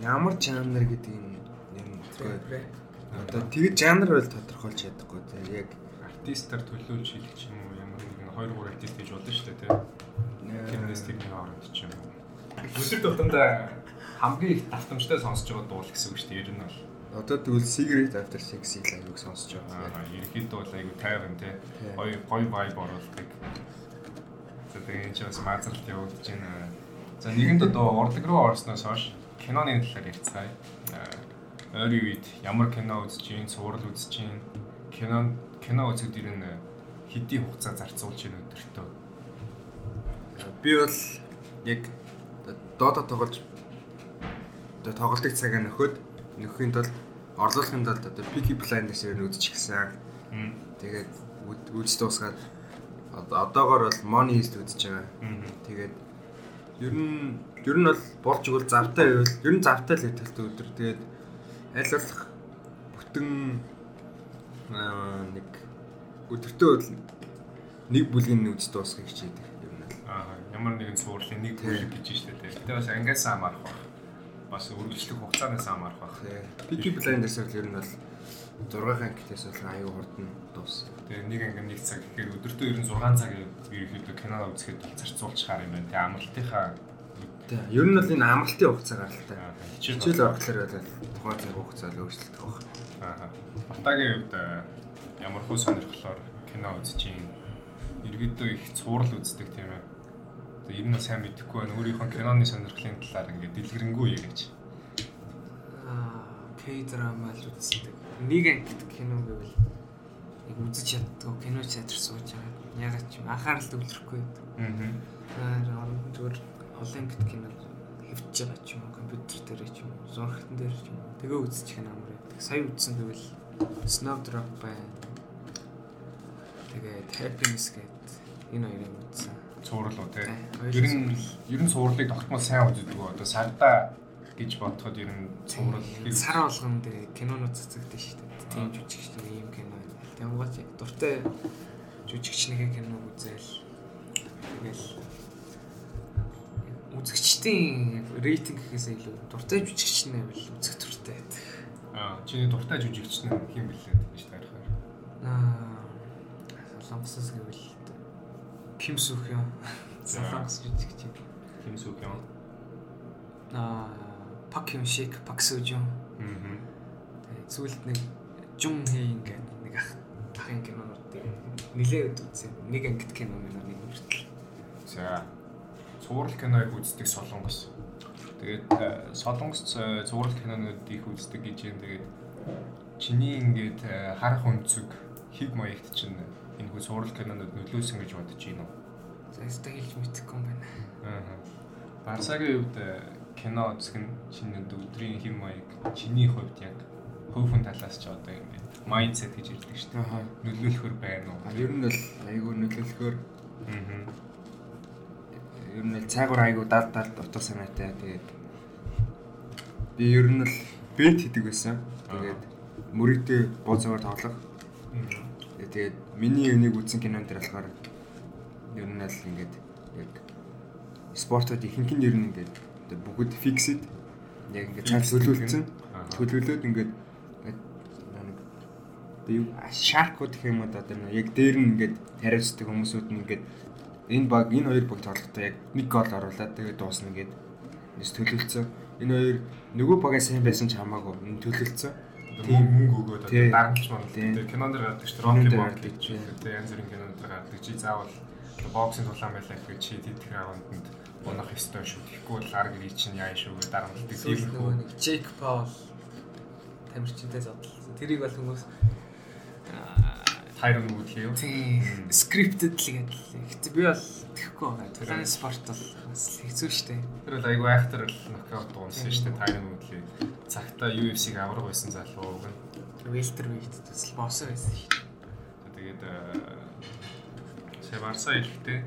Ямар жанр гэдэг юм нэмэгдээ. Одоо тэгээд жанр бол тодорхойлж чадахгүй тийм яг артистаар төлөөлж хэлэх ч юм уу ямар нэгэн 2 3 артист гэж бодсон шүү дээ тийм. Тэрнээс тэрний хооронд ч юм уу. Өдөр тутамдаа хамгийн их давтамжтай сонсож байгаа дуул гэсэн үг шүү дээ. Ер нь бол Одоо тэгвэл cigarette after sex-ийг аяг сонсож байгаа. Аа, ерөнхийдөө бол аяг тайван тий. Гоё гоё vibe оруулдаг. За тэгээд ч бас маазралт явуулж байна. За нэгэнд одоо урдаг руу орсноос хойш киноны талаар ярьцгаая. Ойрын үед ямар кино үзэж гин, сурал үзэж гин, кино кино үзэхэд ер нь хэдийн хугацаа зарцуулж гин өдөртөө. Би бол яг доода тоглож одоо тоглолтын цагаа нөхөд нөхөхийн тулд орлуулахын тулд одоо Peaky Blinders-ээр үзчих гисэн. Тэгээд үйлс дуусгаад одоогор бол Money Heist үзэж байгаа. Тэгээд ер нь ер нь бол болж игэл завтай байвал ер нь завтай л хэлтэлтэй өдөр. Тэгээд болох бүтэн нэг өдөртөө нэг бүлгийн үз дуусгах хичээдэг юм. Аа ямар нэгэн суурлын нэг бүлэг гэж штэ. Тэгтээ бас ангиас амарх баг бас үргэлжлэх хугацаанаас хамаарах байх. Peaky Blinders-аар л ер нь бол 6 ангитээс бол аюу хурдан дууссан. Тэгээ нэг анги нэг цаг гэхээр өдөртөө ер нь 6 цаг ерөөхдөө кино үзэхэд зарцуулчихаар юм байна. Тэгээ амралтынхаа Тэг. Ер нь бол энэ амралтын хугацаа гаралтай. Хичээл орохлоор бол тухайн цаг хугацаа л өөрчлөгдөх баг. Аа. Батагийн хувьд ямар хөө сонирхлоор кино юм. Иргэдөө их цуврал үздэг тийм ээ ер нь сайн мэдэхгүй байна. Өөрийнхөө киноны сонирхлын талаар ингээд дэлгэрэнгүй яриач. Аа, K-драма л үздэг. Нэг ангит кино гэвэл яг үзэж чаддгүй кино театр сууж байгаа. Ягаад ч юм анхаарал төвлөрөхгүй. Аа. Зүгээр олон ангит кино хэвчэж байгаа ч юм компьютер дээр ч юм уу зурхтан дээр ч юм уу тэгээ үзчих юм амар байдаг. Сая үзсэн гэвэл Snowdrop байна. Тэгээд Happiness гэдэг энэ хоёрыг үзсэн. цуурлуу. Тий, Ер нь ер нь цуурлыг тогтмол сайн үздэг үү? Одоо сарда гэж бодоход ер нь цуурал сар болгон дээр кинонууд цэцэгдэж шүү дээ. Тийм жүжигчтэй ийм кино. Тэнгуут яг дуртай жүжигчнийхээ киног үзэл. Тэгэл үзэгчдийн рейтинг гэхээс илүү дуртай жүжигч нь байвал үзэх дуртай байдаг. Аа, чиний дуртай жүжигч нь хэм блээд гэж таарахаар. Аа Солонгосоос гэвэл Ким Сүх юм. Солонгос жүжигч. Хэм сүх юм. Аа Пак Юм Шик, Пак Сужун. Аа. Тэгээд сүүлд нэг Жун Хэй ингээд нэг ах ахын кинонуудыг нилээд үзсэн. Нэг ангит кино минь нэг хүртэл. За. Цуурал киног үздэг Солонгос. Тэгээд э, Солонгос э, цуурал кинонууд их үздэг гэж юм. Тэгээд чиний ингээд э, харах өнцөг хиг маягт чинь энэ хүү цуурал кинонууд нөлөөсөн гэж бодож байна уу? За ястаа хэлж мэдэхгүй юм байна. Аа. Барсагийн хувьд э, кино үзэх нь чиний өдрийн хэм маяг чиний хувьд яг хөвхөн талаас ч одоо ингээд майндсет гэж ирдэг шүү дээ. Нөлөөлөхөр байна уу? Ер нь бол айгүй нөлөөлөхөөр Аа. Ер нь л цайгуур айгүй дал дал утга санаатай. Тэгээд би ер нь л бет хийдэг байсан. Тэгээд мөрөдөө бууцаагаар тоглох. Тэгээд миний энийг үзсэн кинон дээр болохоор ер нь л ингээд яг спортод ихэнх нь ер нь ингээд бүгд фиксэд яг ингээд цааш төлөвлөсөн. Төлөвлөөд ингээд одоо юу шаркууд гэх юм уу одоо яг дээр нь ингээд тариуцдаг хүмүүсүүд нь ингээд энэ баг энэ хоёр баг тоглохдоо яг нэг гол оруулаад тэгээд дуусна гээд нэс төлөвлөсөн. Энэ хоёр нөгөө багаа сайн байсан ч хамаагүй энэ төлөвлөсөн. Тийм мөнгө өгөөд одоо дарамтч манд Тий. тэр кинон дэр гардаг шүү дээ. Bond чи. гэж тэр янз бүрийн кинон дэр гардаг. Чи заавал боксинг тулаан байлаа гэхэд чи тэтгэх раунданд унах ёстой шүү. Тэгэхгүй бол арга гэрий чинь яа шүү гэж дарамтдаг. Тийм нөгөө нэг Джейк Паул тамирчинтай зодтолсон. Тэрийг бол хүмүүс тайрон үүдхий юу? тийм scripted л гэдэг. Гэтэ би бол тэхгүй байгаа. Тулааны спорт бол хэцүү шттэ. Тэр бол айгүй айхтар л нокаут дуунсан шүү дээ. Тайрон үүдхий. Цагта UFC-г авраг байсан залуу уг нь. Велтер вейт төсөл босоо байсан дээ. Тэгээд Севарса хэлтэй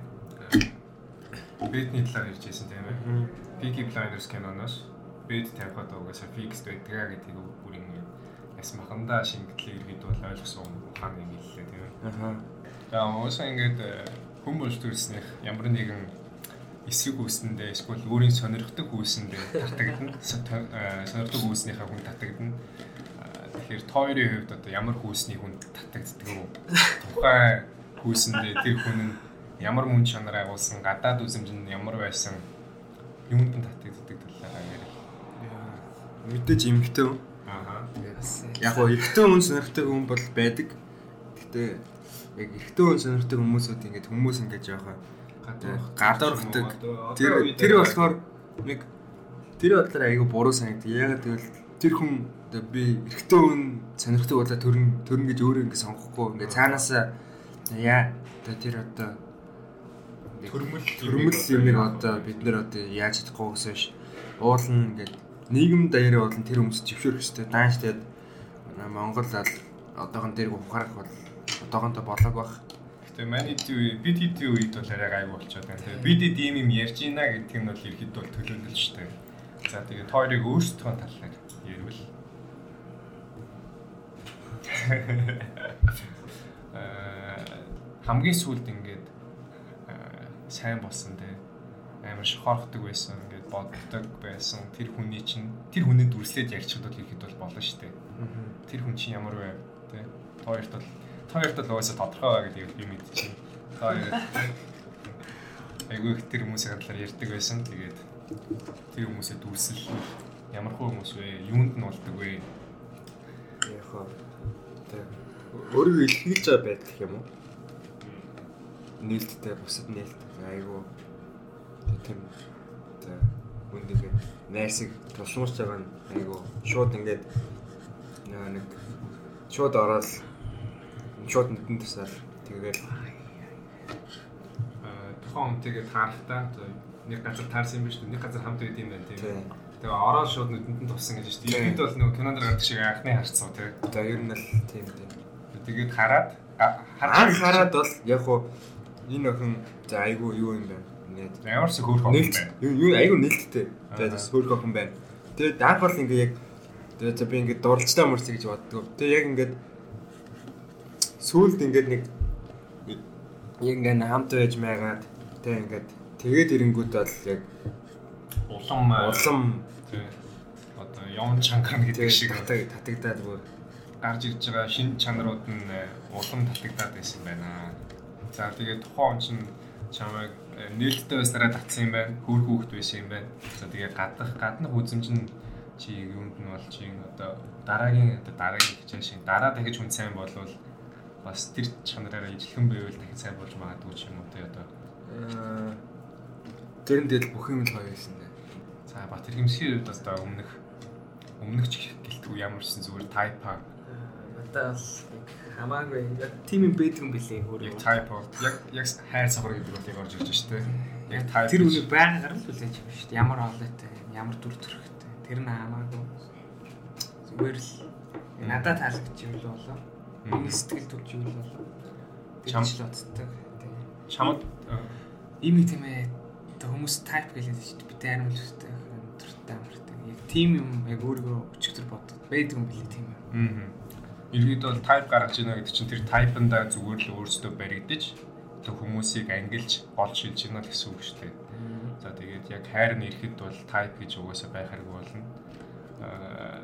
бэдний талаар ярьж байсан тийм ээ. Peaky Blinders киноноос бэд тавихад угаасаа fixed байдгаа гэдгийг бүр ингэ яс маханда шингэтлээ иргэд бол ойлгосон ухаан юм хэллээ Аха. За уусаа ингээд хүмүүс төрснөх ямар нэгэн эсрэг үүсэндээ эсвэл өөрийн сонирхдаг үүсэндээ татагдана. (laughs) Э, Сонирхдаг үүснийхээ хүн татагдана. Тэгэхээр тойрын хувьд одоо ямар хүүсний хүн татагддаг вэ? Тухайн хүүсэндээ тэр хүн нь ямар мөн чанар агуулсан, гадаад үзэмж нь ямар байсан юунд нь татагддаг талаараа ярил. Мэдээж эмхтэй хүн. Аа. Яг гоо эрэгтэй хүн сонирхдаг хүн бол байдаг. Гэтэ яг эрэгтэй хүн сонирхдаг хүмүүсүүд ингээд хүмүүс ингээд яахаа гадуурхдаг. Тэр тэр болохоор нэг тэр бодлоор айгүй буруу санагдав. Яг тэгвэл тэр хүн би эрэгтэй хүн сонирхдаг болоо төрн төрн гэж өөрөө ингээд сонгохгүй ингээд цаанаасаа яа тэр одоо төрмөл төрмөл юмыг одоо бид нэр одоо яаж чадахгүй гэсэн ш. Уулна ингээд нийгэм даяараа уулна тэр хүмүүс жившөөрөх хэрэгтэй. Дааш тэгээд Монгол ал одоохон дээр ухаарах бол одоохондоо болоог бах. Гэтэ манай тий бид хэдий үед бол арай гайгүй болчиход байна. Тэгээ бид хэд ийм юм ярьж ийна гэдэг нь бол ерхэд бол төлөвлөл шүү дээ. За тэгээ тойрыг өөрсдөө талаар ярил. Аа (laughs) хамгийн сүүлд ингээд аа, сайн болсон те амар шохорхдаг байсан ингээд боддог байсан тэр хүний чинь тэр хүнээ дүрслээд ярьчихад бол ихэд бол болно шүү дээ. Тэр хүн чинь ямар вэ те хоёрт бол хоёрт бол угаасаа тодорхой байгаа гэдгийг би мэдчихэв. Хоёр айгүй их тэр хүмүүсийн талаар ярьдаг байсан. Тэгээд тэр хүмүүсээ дүрсэл ямар хөө хүмүүс вэ? Юунд нь болдог вэ? Яг хоо өөрийгөө илэрхийлж байгаа байдаг юм уу? Нээлттэй бусад нээлт айгу тийм тэг үндигээ найрсаг тусмарч байгаа нь айгу шууд ингээд нэг шууд ороод шууд нүдэн тасаал тэгээд Аа тухайн хүнтэйгээ таарахтаа нэг газар таарсан юм биш үү? Нэг газар хамт байд юм байна тийм. тийм Тэгээ ороо шууд нүдэнд нь тувсан гэж шүү дээ. Тийм. Ихэд бол нөгөө кинонд гардаг шиг анхны харцсан тий. За ер нь л тийм тийм. Тэгээд хараад Анх хараад бол яг хуу энэ охин за айгу юу юм байна. Ингээд ямар ч хөөх охин байна. юу айгу нэлттэй. Тэгээд бас хөрх охин байна. Тэгээд анх бол ингээ яг тэгээд за би ингээ дурлцтай мөрс гэж боддог. Тэгээд яг ингээд сүүлд ингээд нэг яг ингээ хамт байж маягаад тэгээд ингээд тэгээд ирэнгүүт бол яг Улам э, улам. Одоо юм чанган гэдэг шиг татаг татагдаад бүр гарч ирж байгаа шинэ чанарууд нь э, улам татагдаад байсан байна. За тэгээд тухайн он чинь чамайг э, нээлттэй байснараа татсан юм байна. Хүүр хүүхэд байсан юм байна. За тэгээд гадах гаднах үзэмж нь чи юунд нь бол чи одоо дараагийн одоо дараагийн хичээл шиг дараа дахиж хүн сайн болвол бас тэр чанараараа ижилхэн байвал дахин сайн болж магадгүй ч юм уу тий одоо. аа, тэр нь тэгэл бүх юм л гоё байсан дээ. За Батэр хэмсгийн үед одоо өмнөх өмнөх ч гэлтгүй ямарсан зүгээр тайпа Надад бол яг хамаагүй яг тим юм байдаг юм билээ яг өөрөө. тайпа яг яг хайр савар гэдэг бол яг орж ирж штэ. Яг тайп Тэр үнийг байгаар л хүлээж юм шүү дээ. Ямар оолойтой, ямар дүр төрхтэй. Тэр нь хамаагүй. Зүгээр л надад таалагдж юм л болоо. Миний сэтгэл төрж юм л болоо. Чам- Чам л боддог. Тэгээ. чамд Ийм тийм ээ хүмүүс тайп гэлээд шүү дээ. Би тайрам л өстэй өндөртэй амартай. Яг тим юм яг өөрийгөө өчигдөр боддог. Байдаг юм билээ тийм юм. Аа. Иргэд бол тайп гаргаж ийна гэдэг чинь тэр тайпанда зүгээр л өөрсдөө баригдаж тэг хүмүүсийг ангилж олж шилж ийна гэсэн үг шүү дээ. За тэгээд яг хайр нь ирэхэд бол тайп гэж угаасаа байх хэрэг болно. Аа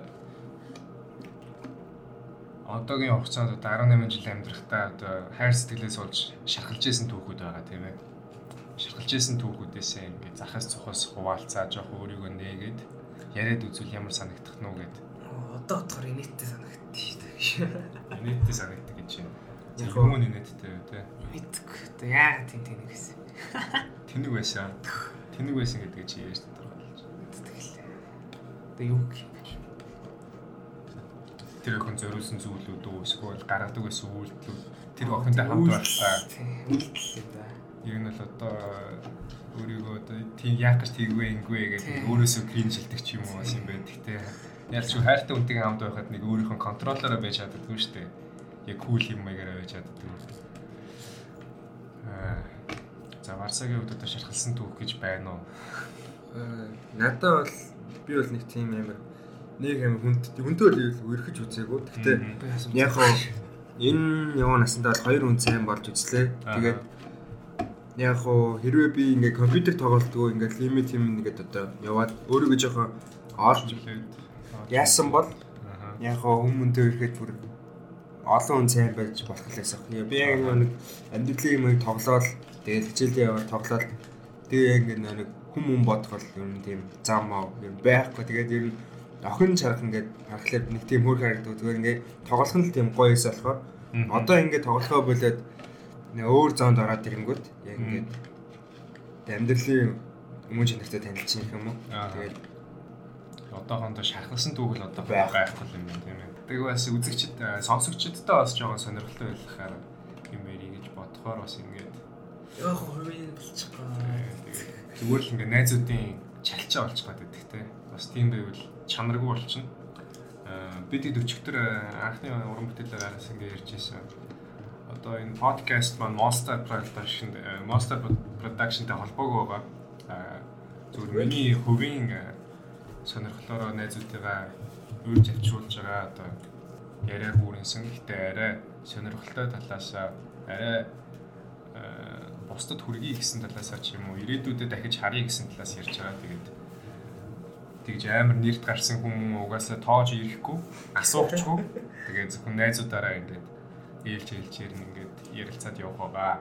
одоогийн хугацаанд одоо 18 жил амьдрахтаа одоо хайр сэтгэлээс болж шархалж исэн түүхүүд байгаа тийм ээ. Шархалж исэн түүхүүдээсээ ингээд захаас цохоос хуваалцаа жоох өөрийгөө нээгээд яриад үзвэл ямар санагдах нь уу гэд. Одоо бодохоор инээдтэй санагдчих шүү дээ. Инээдтэй санагддаг гэж байна. Яг Юм инээдтэй үү те. Мэдгүй. Тэ яагаад тийм тийм гэсэн. Тэнэг байсан. Тэнэг байсан гэдэг чи яаж тодорхойлж. Тэгэл. Тэ юу гэх юм? Тэр охин зориулсан зүйлүүд үү эсвэл гаргадаг байсан үйлдэлүүд тэр охинтой хамт юм да. ер нь л одоо өөрийгөө одоо тийм яах гэж тийгвэ ингэвэ гэдэг өөрөөсөө крин шилдэг ч юм уу бас юм байдаг те. Ялч шүү хайртай хүнтэйгээ хамт байхад нэг өөрийнхөө контроллороо байж чаддаггүй шүү дээ. Яг кул юм маягаар байж чаддаггүй. Аа. За Варсагийн хувьд одоо шархалсан түүх гэж байна уу? Аа, Надад бол би бол нэг тийм амар нэг амар хүнд хүнтэй бол үерхэж үзээгүй. Гэхдээ яг хоо энэ яваа насандаа бол хоёр хүн сайн болж үзлээ. Тэгээд яг хоо хэрвээ би ингээ компьютер тоглолтгүй ингээ лимит юм нэгэд одоо яваад өөрийгөө жоохон олж яасан бол яг хоо хүмүүнтэй ирэхэд бүр олон хүн сайн байж болох лээс ах. Би яг нэг амьдралын юмыг тоглоод тэгээд хичээлээ яваад тоглоод тэгээ яг ингээ нэг хүм хүм бодох бол ер нь тийм зам аа байхгүй. Тэгээд ер нь охин чарах ингээд харахад нэг тийм хөр харагддаг. Зүгээр ингээ тоглох нь л тийм гоё эс болохоор одоо ингээ тоглохоо болоод өөр зоонд ороод ирэнгүүт яг ингээд амьдралын өмнө чанартай танилцчих юм уу. Тэгээд одоохондоо шархалсан түүх л одоо Байх. байхгүй юм байна тийм ээ. Тэгээ бас үзэгчд э, сонсогчдтой бас жоохон сонирхолтой байлгахаар юм ярий гэж бодохоор бас ингээд яг хувийн болчихгоо. э, тэгээ зүгээр л ингээд найзуудын чалчаа олчих гэдэг те. Бас тийм байвал чанаргүй болчихно. Аа бид хэд өчигдөр э, анхны уран бүтээлээр араас ингээд ярьж байсан. Одоо энэ подкаст маань Monster Production э, Monster Production-тэй холбоогүй байгаа. Аа зүгээр миний хувийн э, сонирхлоороо найзуудтайгаа үрж авчруулж байгаа одоо яриа хүрэнсэн. Гэхдээ арай сонирхолтой талаас арай э, бусдад хүргэе гэсэн талаас ч юм уу ирээдүйдээ дахиж харъя гэсэн талаас ярьж байгаа. Тэгээд тэгж амар нэрт гарсан хүн угаасаа тоож ирэхгүй асуухчгүй. Тэгээд зөвхөн найзуудаараа ингээд ээлж ээлжээр ингээд ярилцаад явах байгаа.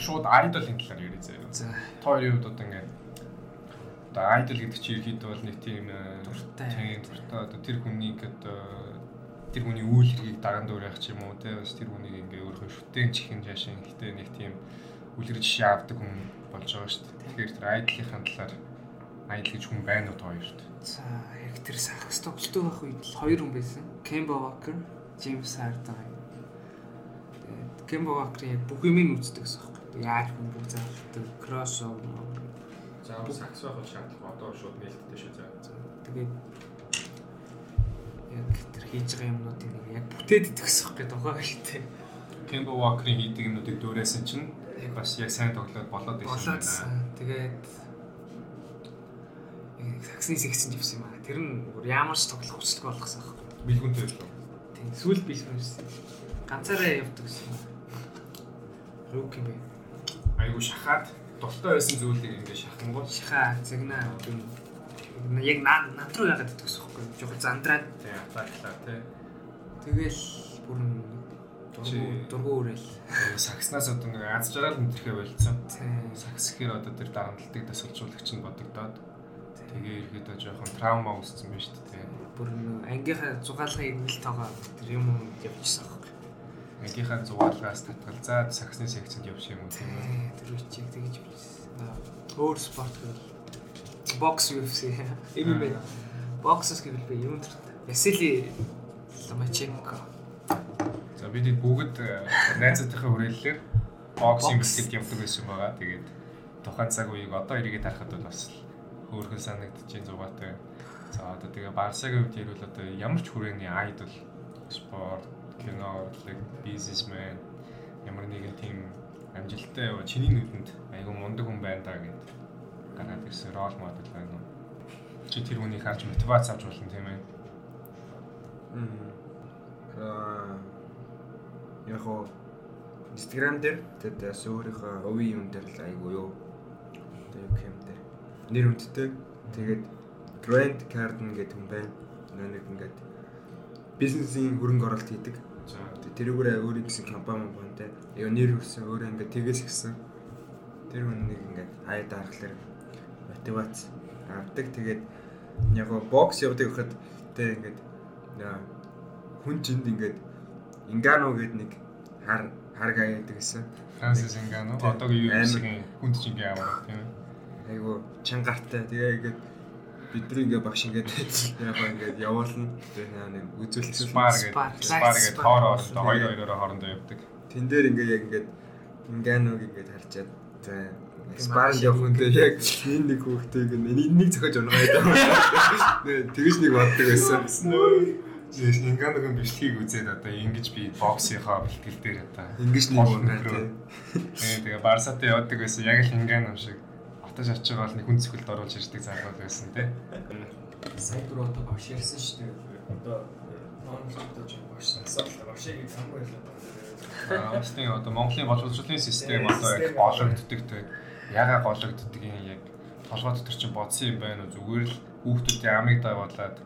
Шууд айдолын талаар ярив заяа. За Тойрын хувьд одоо ингээд одоо айдол гэдэг чинь ерөөд бол нэг тийм э, Дуртай. тийм дуртай одоо тэр хүнийг одоо тэр хүний үйл хэргийг даган дуурайх ч юм уу те бас тэр хүнийг ингээ өөрийнхөө шүтэн чихэн жашин гэхдээ нэг тийм үлгэр жишээ авдаг хүн болж байгаа шүү дээ. Тэгэхээр тэр айдлынхаа талаар айдл гэж хүн байна уу тооёрт. За яг тэр сахас тоглолттой байх үед л хоёр хүн байсан. Кембо Вокер, Джеймс Хардан. Тэгээд Кембо Вокер яг бүх юмыг үздэг гэсэн юм. Яаж хүн бүх заалтдаг, кроссовер, заавал сакс байх шаардлага одоо шууд нээлттэй шүү заа. Тэгээд яг тэр хийж байгаа юмнуудыг нэг яг бүтээд идэгсэх гэдэг байгаа хэлтэй. Кембо Вокерийн хийдэг юмнуудыг дүүрээсэн чинь бас яг сайн тоглоод болоод ирсэн тэгээд саксны сексэн живсэн юм аа. Тэр нь ямар ч тоглох хүсэлгүй болгосон байхгүй. Билгүнтэй л. Тийм сүүл бэлгүүнсэн. Ганцаараа явдаг гэсэн. Рук юм бэ. Айгу шахаад дуртай байсан зүйлийг ингээ шахангууд Шиха загнаа юм. Яг наа над руу яагаад идэх гэсэн байхгүй. Жохол зандраад тий атаклаа тий. тэгэл бүр нь Чи- дургу дургу үрэл. Сакснаас одоо нэг аз жаргал мэдрэхэ болцсон. Тийм. Сакс гэхээр одоо тэр дарамтлагдаг дасгалжуулагч нь бодогдоод тэгээ ирэхэд жоохон травма үүссэн байна шүү дээ. Бүр нь ангийнхаа зугаалгыг нэг тоогоо тэр юм явчихсан байхгүй. Ангийнхаа зугаалгаас татгалзаад саксны секцэнд явж юм уу тийм үү? Тэр үчиг тэгж явчихсан. Өөр спорт гэвэл бокс UFC MMA боксс гэвэл би юм тэр Васили Ломаченко За бид бүгд э, найзуудынхаа хүрээллээр боксинг бэлтгэд явдаг байсан байгаа. Тэгээд тухайн цаг үеийг одоо эргээд харахад бол бас л хөөрхөн санагдчихээн зугаатай. За одоо тэгээ Барсагийн хувьд ярил одоо ямар ч хүрээний айдол спорт, кино, урлаг, бизнесмен ямар нэгэн тийм амжилттай чиний нүдэнд айгүй мундаг хүн байна даа гэд гараад ирсэн рол модель байна уу? Чи тэр хүнийг харж мотивац авч болно тийм ээ. Аа яг хоо Instagram дээр тэгээд өөрийнхөө овийн юм дээр л айгу юу. Тэгээд юм дээр нэр хүндтэй. Тэгээд Grant Cardin гэдэг хүн байна. Нэг ингээд бизнесийн хөрөнгө оруулалт хийдэг. Тэрүүгээр өөрийн гэсэн компани байна те. Яг нэр өгсөн өөрөө ингээд тэгээс гисэн. Тэр хүн нэг ингээд хаяа дарахлаар мотивац авдаг. Тэгээд яг бокс явдаг гэхэд те ингээд хүн чинд ингээд Ингано гэдэг нэг хар харга яадаг гэсэн. Франсис Ингано одоогийн Амар. UFC-ийн хүнд чигээ аваад тийм. Айгу чангартай. Тэгээ ингээд бидний ингээд багш ингээд (laughs) яг ингээд явуулна. Тэгээ нэг үзүүлэлт Спар гэдэг спар гэдэг хоороо орондоо хоёр хоёроо хоорондоо явдаг. Тэн дээр ингээ яг ингээд инганог ингээд харчаад маш явах үндэ яг энэ нэг хүүхдийг нэг зохиож унгаа яа. Нэ тэгэж нэг боддог байсан. Жишээ нь Инганогийн бичлэгийг үзээд одоо ингэж би боксийнхаа бэлтгэл дээр одоо Ингиж нэг унгаа тий. Тэгээ Барсатай явдаг байсан яг л Ингано шиг отож авч байгаа бол нэг хүн зөвхөлд оруулж ирдэг залгал байсан тий. Сайн дөрөв одоо багш ярьсан шүү дээ. Одоо онлайн одоо ч багш сонсоод л багшийг самгүй байлаа. Аа Остын одоо Монголын боловсролын систем одоо яг гологддог тий. Яга гологддгийг яг толгой дотор чинь бодсон юм байна уу зүгээр л хүүхдүүдийн амийг дагуулад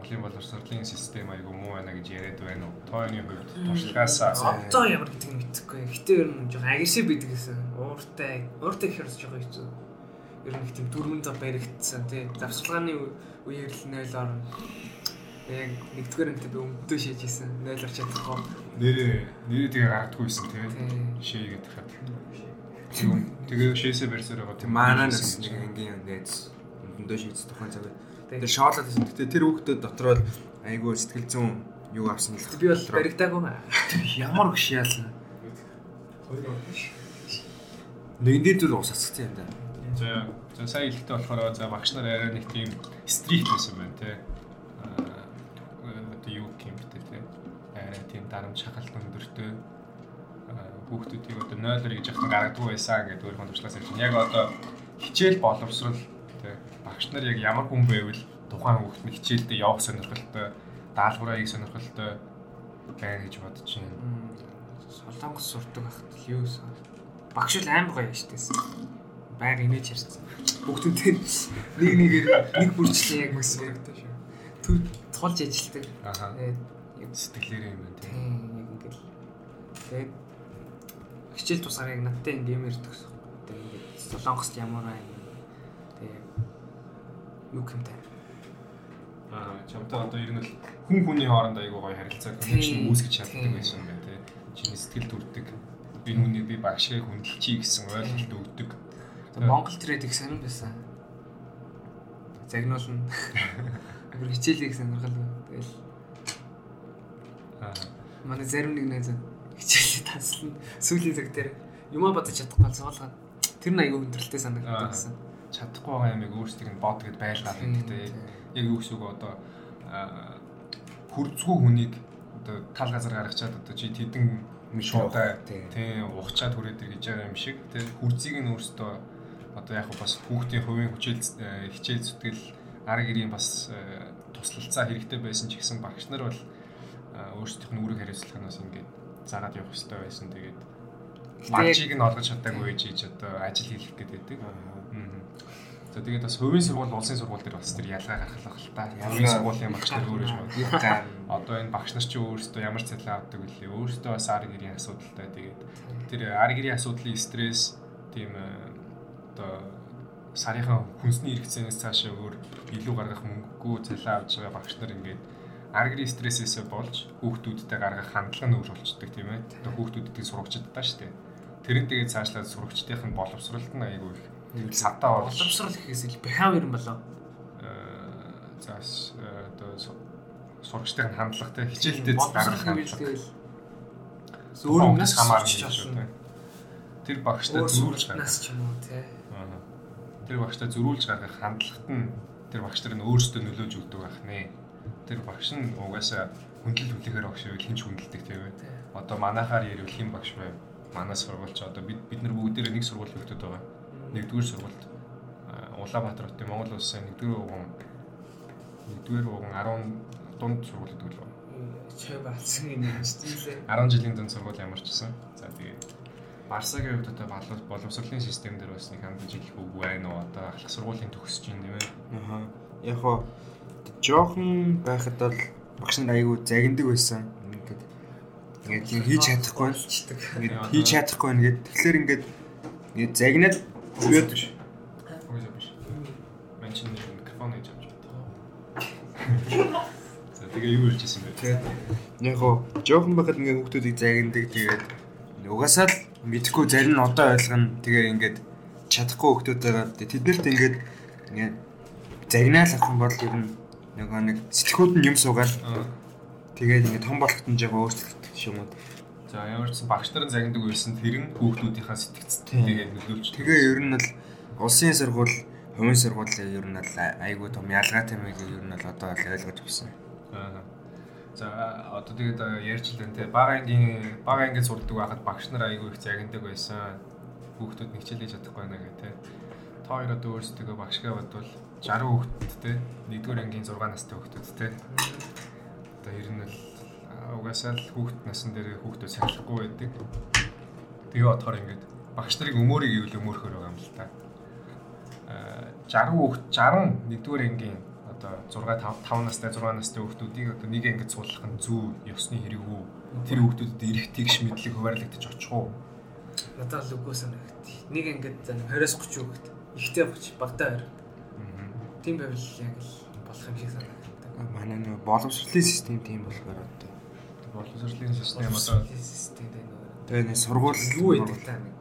Монголын боловсролын систем айгу муу байна гэж яриад байна уу? Тооны хувьд туршлагаасаа Одоо ямар гэдэг нь мэдэхгүй. Гэтэ ер нь жоохон агрессив байдаг гэсэн. Ууртай, ууртай гэхээр жоохон хэцүү. Ер нь их тийм дөрвөн зав баригдсан тий. Завсгалгааны үе- үеэр л 0 орно. Яг нэгдүгээр анги би өмдөө шийж исэн. 0 орч чадахгүй. нэрээ нэрээ тэгээ гаргадаггүйсэн тий. Тий. Шээ гэдэг. Тэгвэл тэгээ шээсээ барьсаар байгаа маанаас нэг ангийн найз өндөө шийдс тухайн цаг. Тий. Тэр шоорлоод байсан. Гэтэ тэр хүүхдүүд дотроо л айгу сэтгэл зүүн юу авсан л. Би бол баригдаагүй маа. ямар өгш яалаа. Нэгэн дээр зүйл ус асгацсан юм да. За за сая хэлэхдээ болохоор за багш нар арай нэг тийм стрит байсан байна тий. Аа одоо юу юм бэ тий. Арай тийм дарамт шахалт өндөртэй хүүхдүүдийг одоо 0-ор гэж яхад гаргадаг байсан гэдэг өөр хонцлаас ярьж байна. Яг одоо хичээл боловсрал. Багш нар яг ямар хүн байвал тухайн хүүхд нь хичээлдээ явах сонирхолтой, даалгавраа хийх сонирхолтой байна гэж бодож байна. Солонгос сурдаг ахт л юу вэ? Багш л аим гоё яаштэйсэн. Байг инээж ярьсан. Бүгдүүдээ нэг нэгээр нэг бүрчлээ яг мэс хэрэгтэй шүү. Төв тулж ажилтдаг. Аха. Тэгээд яг Сэтгэлээрээ юм байна тий. тийм яг ингээл. Тэгээд хичээл тусаар яг надтай ингээм ирдэг гэсэн. Тэгээд ингээд Солонгост ямар. Тэгээд юу гэмтэй. Аа чамтай одоо ер нь л хүн хүний хооронд айгуу гоё харилцаа connection үүсгэж чаддаг байсан байна тий. Чиний сэтгэл төрдөг. Би нүунийг би багшгаа хүндэлчихье гэсэн ойлголт өгдөг. Монгол трейд их сонирн байсан. Загнуулна. (laughs) Агар хичээлийг сонирхол. Тэгэл Аа манай зарим нэг найз хичээлээ таслана. Сүүлийн цаг дээр юмаа бодож чадахгүй суулгаад тэр нь аягүй өндөрлөлтэй санагддаг Аа. Чадахгүй байгаа юмыг өөрсдийг нь бод гэд байлгаад байдаг те. Яг юу гэсэн үг одоо хүрцгүй хүнийг одоо тал газар гаргачаад одоо чи тэдэн шуудаа тийм ухчаад хүрээд ир гэж байгаа юм шиг тэр хүрцгийг нь өөртөө одоо яг бас хүүхдийн хувийн хүчил хичээл зүтгэл арга гэрийн бас туслалцаа хэрэгтэй байсан ч гэсэн багш нар бол өөрсдийнх нь үүрэг хариуцлаганаас ингээд заагаад явах хэрэгтэй байсан. Тэгээд маржийг нь олгож чадаагүй ийж одоо ажил хийх гэдэг. За тэгээд бас хувийн сургууль, улсын сургууль дээр бас тэр ялгаа гаргалах л та. Хувийн сургуулийн багш нар өөрөө байна. Одоо энэ багш нар чинь өөрсдөө ямар цалин авдаг вүлээ. Өөрсдөө бас ар гэрийн асуудалтай. Тэгээд тэр ар гэрийн асуудлын стресс тийм одоо сарынхаа хүнсний хэрэгцээнээс цаашаа өөр илүү гаргах мөнгөгүй цалин авч байгаа багш нар ингээд ар гэрийн стрессээсээ болж хүүхдүүдтэй гаргах хандлага нь өөр болчдөг тийм ээ. Одоо хүүхдүүдийн сурагчдаа шүү дээ. Тэрэн тэгээд цаашлаад сурагчдын боловсролт нь айгүй их савтаа бол боловсрал гэхээс ил behavior юм болоо. За одоо сурагчдын хандлагатай хичээлдээ гаргах хандлага. Өөрөө нас хамаарч байна. Тэр багштай зөрүүлж гаргах ч юм уу тий. Тэр багштай зөрүүлж гаргах хандлагат нь тэр багш нар нь өөрсдөө нөлөөж өгдөг байх нэ. Тэр багш нь угаасаа хүндлэл хүлээхээр багш байвал хинч хүндэлдэг тийм ээ. Одоо манайхаар ярил хин багш байв. Манай сургуульч одоо бид бид нар бүгдээрээ нэг сургууль хөвгдөд байгаа нэгдүгээр сургуульд Улаанбаатар хотын Монгол улсын нэгдүгээр уган нэгдүгээр уган 10 дунд сургууль гэдэг л чай балсан юм шүү дээ. 10 жилийн дунд сургууль ямарчсан. За тэгээд Барсагийн хувьд одоо боловсролын систем дээр бас нэг хандаж хэлэх үг байна уу? Одоо ахлах сургуулийн төгсөж юм нэмээ. Аа. Яг хоо жоохон байхад бол багш нар айгүй загиндаг байсан. Ингээд ингээд хийж чадахгүй байна. Ингээд хийж чадахгүй байна гэд. Тэгэхээр ингээд ингээд загнаад Үгээд биш. Үгээд биш. Мэн чинь микрофон хийж авч байна. (laughs) За тэгээ юу хэлж ирсэн бэ? Тэгээд яг гоо жоохон байхад ингээ хүүхдүүдийг загиндаг тэгээд угаасаа л мэдхгүй зарим нь одоо ойлгоно. Тэгээ ингээд чадахгүй хүүхдүүд байгаа. Тэднэрт ингээд ингээ загнаал авах юм бол ер нь нөгөө нэг сэтгхүүд нь юм суугаад тэгээд ингээ том болохт нь жоо өөрчлөлт юм уу За ямар ч багш нарын загнадаг байсан тэр нь хүүхдүүдийнхаа сэтгцтэй тэгээд нөлөөлж. Тэгээ ер нь бол улсын сургууль, хувийн сургуулийн ер нь бол айгүй том ялгаатай мэй ер нь бол одоо ойлгож авсан. Аа. За одоо тэгээд ярьж лэн те бага ангийн бага ангид сурдаг байхад багш нар айгүй их загнадаг байсан. Хүүхдүүд нэг хичээлж чадахгүй байна гэх те. Та хоёр одоо өөрсдөө багшгаа бодвол 60 хүүхэд те. Нэгдүгээр ангийн 6 настай хүүхдүүд те. Одоо ер нь л угаасаа л хүүхд насн дээр хүүхдүүд сахилахгүй байдаг. Тэгээ бодохоор ингээд багш нарыг өмөрийг ивэл өмөрхөр байгаа юм л та. Аа 60 хүүхд 60 нэгдүгээр ангийн одоо 6 5 5 настай 6 настай хүүхдүүдийг одоо нэг ангид суулгах нь зөв ёсны хэрэг үү? Тэр хүүхдүүдэд эрэх тэгш мэдлэг хуваарлагдаж очих уу? Надад л үгүй санагт. Нэг ангид 20-30 хүүхд ихтэй багч багтаа 20. Тийм байвал яг л болох юм шиг санагдав. Манай нөө боловсролын систем тийм болохоор боловсролын систем одоо систем байна. Тэгээ нэг сургууль юу гэдэг та нэг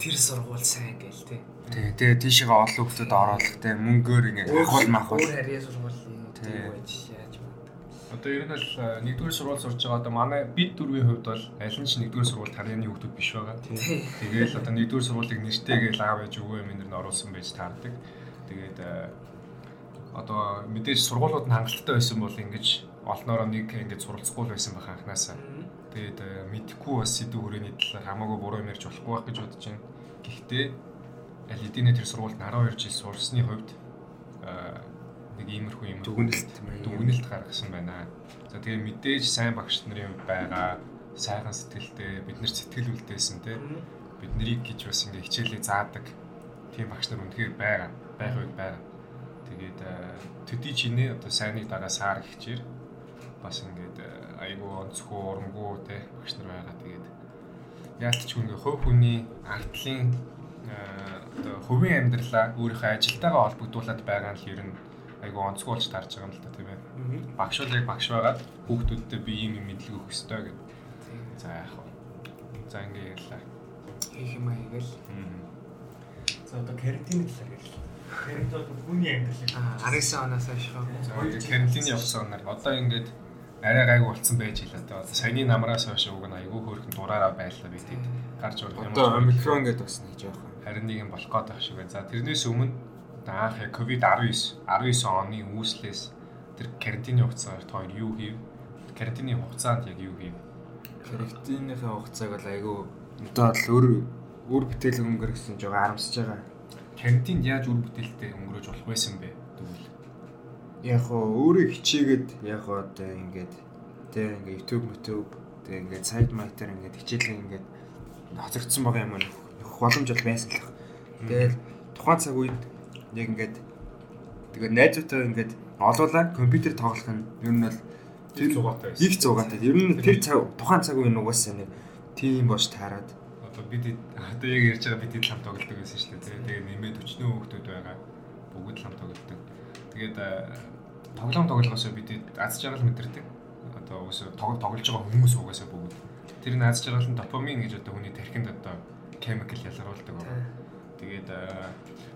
тэр сургууль сайн гээл те. Тэгээ тэгээ тийшээ олон хүмүүс оруулах те мөнгөөр ингээ ахвал махвал. Өөр харьяа сургуулийн тийм байж яаж байна. Одоо ер нь л нэгдүгээр сургууль сурж байгаа одоо манай бид дөрвийн хувьд бол аль нь ч нэгдүгээр сургууль харьяаны хүмүүс биш байгаа. Тэгээл одоо нэгдүгээр сургуулийг нэртэйгээл аав ээж өвөө эмээр нь оруулсан байж таардаг. Тэгээд одоо мэдээж сургуулиуд нь хангалттай байсан бол ингэж олноороо нэг ингэж суралцахгүй байсан байх анханасаа. Тэгээд э, мэдхгүй бас сэдв хүрээний талаар хамаагүй буруу юм ярьж болохгүй байх гэж бодож байна. Гэхдээ аль хэдийн тэр сургуульд 12 жил сурсны хувьд э, нэг иймэрхүү юм дүгнэлт дүгнэлт гаргасан байна. За тэгээ мэдээж сайн багш нарын байгаа сайхан сэтгэлтэй бид нар сэтгэл үлдээсэн те бид нарыг гэж бас ингээ хичээлээ заадаг тийм багш нар үнэхээр байгаа байх үед байгаа. Тэгээд э, төдий чинээ одоо сайныг дагаа саар хичээр бас ингээд э, айгүй онцгой урамгүй те багш нар байгаа. Тэгээд яалт ч үнэ хувь хүний ардлын э, одоо хувийн амьдралаа өөрийнхөө ажилтайгаа холбогдуулаад байгаа нь ер нь айгүй онцгой болж тарж байгаа юм л да тийм ээ. Багш бол яг багш байгаад хүүхдүүдтэй би ийм юм мэдлэг өгөх ёстой гэдэг. За яах вэ? За ингэ ярьлаа. Хийх юм аа гээл. За одоо карантин талаар ярьлаа. Карантин бол хүний амьдралыг 19 оноос хойш. За карантины явсан нар одоо ингээд арай гайг болцсон байж хэлээ тэ. Саяны намраас хойш уг нь айгүй хөөрхөн дураараа байлаа би тийм гарч урах юм. Одоо омикрон гэдэг бас нэг жоохон харин нэг юм болох гээд байх шиг байна. За тэрнээс өмнө анх яг ковид-19 19 оны үүслээс тэр карантины хугацаар хоёр юу хийв? Карантины хугацаанд яг юу хийв? Карантиныхаа хугацааг бол айгүй одоо л өөр өөр бүтээл өнгөрсөн жоо харамсаж байгаа. Карантинд яаж үр бүтээлтэй өнгөрөөж болох байсан бэ? Яг хоо өөрөө хичээгээд яг хоо одоо ингээд тэ ингээд YouTube YouTube тэ ингээд сайт майтер ингээд хичээлээ ингээд хоцрогдсон байгаа юм нөх боломж бол байсан л баг. Тэгэл тухайн цаг үед яг ингээд тэгээ найзуудтай ингээд олуулаа компьютер тоглох нь ер нь бол тэр зугаатай байсан. их зугаатай. Ер нь тэр цаг тухайн цаг үеийн угаасаа нэг тийм бош таарад Одоо бид одоо яг ярьж байгаа бид лам тоглолдог гэсэн шүү дээ. Тэгээ нэмээд өчнөө хүүхдүүд байгаа. Бүгд лам тоглолдог. Тэгээд тоглоом тоглохоосоо бид аз жаргал мэдэрдэг. Одоо угсаа тоглож байгаа хүмүүс угаасаа бүгд. Тэр нь аз жаргал нь допамин гэж одоо хүний тархинд одоо chemical ялгаруулдаг байна. Тэгээд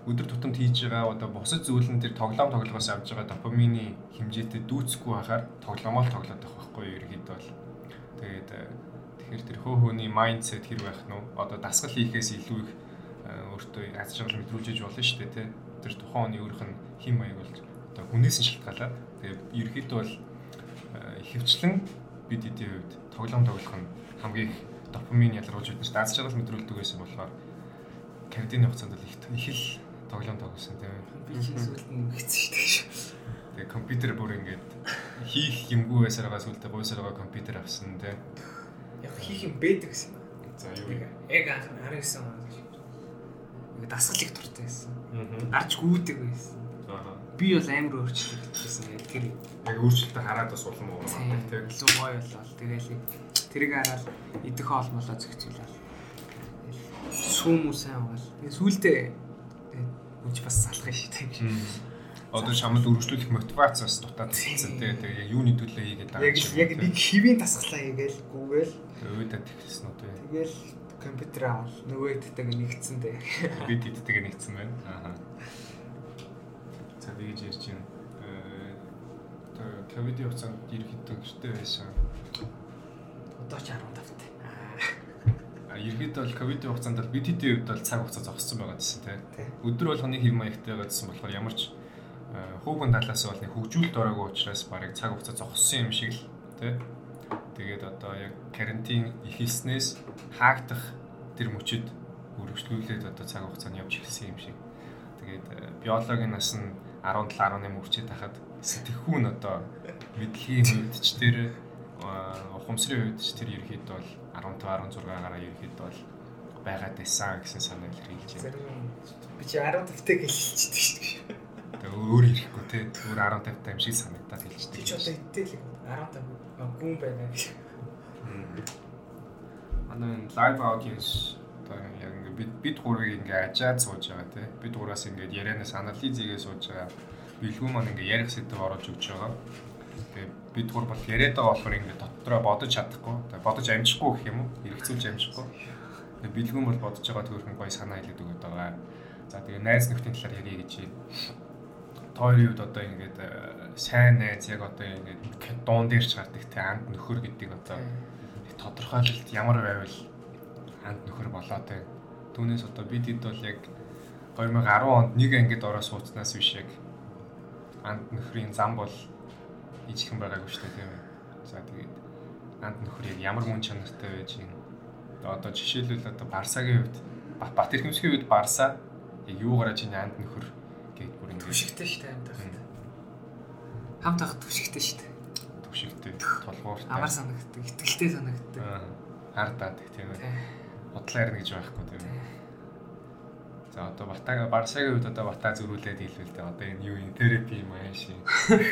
өдөр тутамд хийж байгаа одоо бусад зүйл нь тэр тоглоом тоглохоос авж байгаа допамины хэмжээтэй дүүцэхгүй байхаар тоглоомоо л тоглоод байх байхгүй ергээд бол. Тэгээд тэгэхээр тэр хөө хөөний майндсет хэр байх нь? Одоо дасгал хийхээс илүү их өөртөө аз жаргал мэдрүүлж болно шүү дээ тий. Тэр тухайн хүний өөрийнх нь хим маяг болж одоо хүнээс нь шалтгаалаад тэгээд ерөөхдөө бол э, ихэвчлэн бид эдийн хувьд тоглоом тоглох нь хамгийн их допамин ялгаруулж байдаг дээ. Аз жаргал мэдрүүлдэг байсан болохоор карантины хугацаанд бол их их л тоглоом тоглосон тийм. Би чи сүлд нь хэцсэн шүү. Тэгээ компьютер бүр ингээд хийх юмгүй байсараа сүлдээ гойсараа компьютер авсан тийм. Яг хийх юм бэдэг гэсэн. За юу Яг яг анх 19 он гэж. Ингээ дасгал их дуртай байсан. Аа. Арч гүйдэг байсан. Би бол амар өөрчлөгдсөн яг тэр Яг өөрчлөлтөө хараад бас улам уу тийм тийм. илүү гоё болол тэгээл тэрийг хараад идэх хоолмолоо зөгцүүлээ. Сүүм үү сайн бол. Сүулдэ үуч бас салах шүү дээ. Одоо шамд үргэлжлүүлэх мотивац бас дутаад ирсэн тийм. Яг юуны төлөө хийгээд байгаа Яг яг нэг хэвийн дасглаа хийгээл гүгээл өөдөө тэгсэн үү тийм. тэгэл компьютер авал нөгөө иддэг нэгцэн дээ. Бид иддэг нэгцэн байна. Аа. За би гэж ярьж байна. Э ковидын хугацаанд ерөнхийдөө гэртээ байсан. Одоо ч 15 таа. А ерөнхийдөө бол ковидын хугацаанд бол бид хэдийн хувьд бол цаг хугацаа зогссон байгаа гэсэн тийм. Тий. Өдөр болгоны хэв маягтай байгаадсан болохоор ямар ч э, хүүхэн талаас бол нэг хөгжүүлэлт ороогүй учраас барыг цаг хугацаа зогссон юм шиг л тий. Тэгээд одоо яг карантин ихэлснээс хаагдах тэр мөчөд үргэлжлүүлээд одоо цаг хугацаанд явж ирсэн юм шиг. Тэгээд э, биологийн нас нь 17 18 хүрчээд тахад сэтгэхүүн одоо мэдлэгийн хувьд ч тэр ухамсарын хувьд ч тэр ерөөхдөө бол 15 16 гараа ерөөхдөө бол байгаад байсан гэсэн санаа илэрхийлж байна. Би чи 15 таг хэлчихдэг шүү дээ. Тэгээ өөр ирэхгүй те. Өөр 15 тайм шиг санагдаад хэлждэг. Би ч одоо идээл 15 гүн байна. Манай live audience бид бид гурыг ингээд ажаад сууж байгаа те. Бид гураас ингээд ярианаас анализ хийгээ сууж байгаа. Билгүү маань ингээд ярих сэдв оруулж өгч байгаа. Тэгээ бид гур бол яриад байгаа болохоор ингээд дотроо бодож чадахгүй. Тэгээ бодож амжихгүй гэх юм уу? Хэрэгцүүлж амжихгүй. Тэгээ билгүүн бол бодож байгаа төрхөн гоё санаа хэлээд өгöd байгаа. За тэгээ найз нөхдийн талаар ярих гэж байна. Тойрын үед одоо ингээд э, сайн найз яг одоо ингээд дуун дээр ч гардаг те анд нөхөр гэдэг одоо тодорхойлолт ямар байвал анд нөхөр болоод байна. Түүнээс одоо бид хэд бол яг 2010 онд нэг ангид ороо сууцнаас биш яг анд нөхрийн зам бол ижихэн байгаагүй шүү дээ тийм ээ. За тэгээд анд нөхөр яг ямар мөн чанартай байж юм. Одоо жишээлбэл одоо Барсагийн хувьд Бат- эрхэмсгийн хувьд Барса яг юу гараж ийн анд нөхөр гээд бүр ингэ Түшигтэй шүү дээ хамт тахт. Хамт тахт түшигтэй шүү дээ. төвшигтэй толгууртай. Амар санагддаг, ихтгэлтэй санагддаг. Аа, хардаад тийм ээ. Бодлоо ярина гэж байхгүй тийм. За одоо Батага Барсагийн хувьд одоо Бата зөрүүлээд хэлвэл тэ одоо энэ юу юм терапи юм аа шин.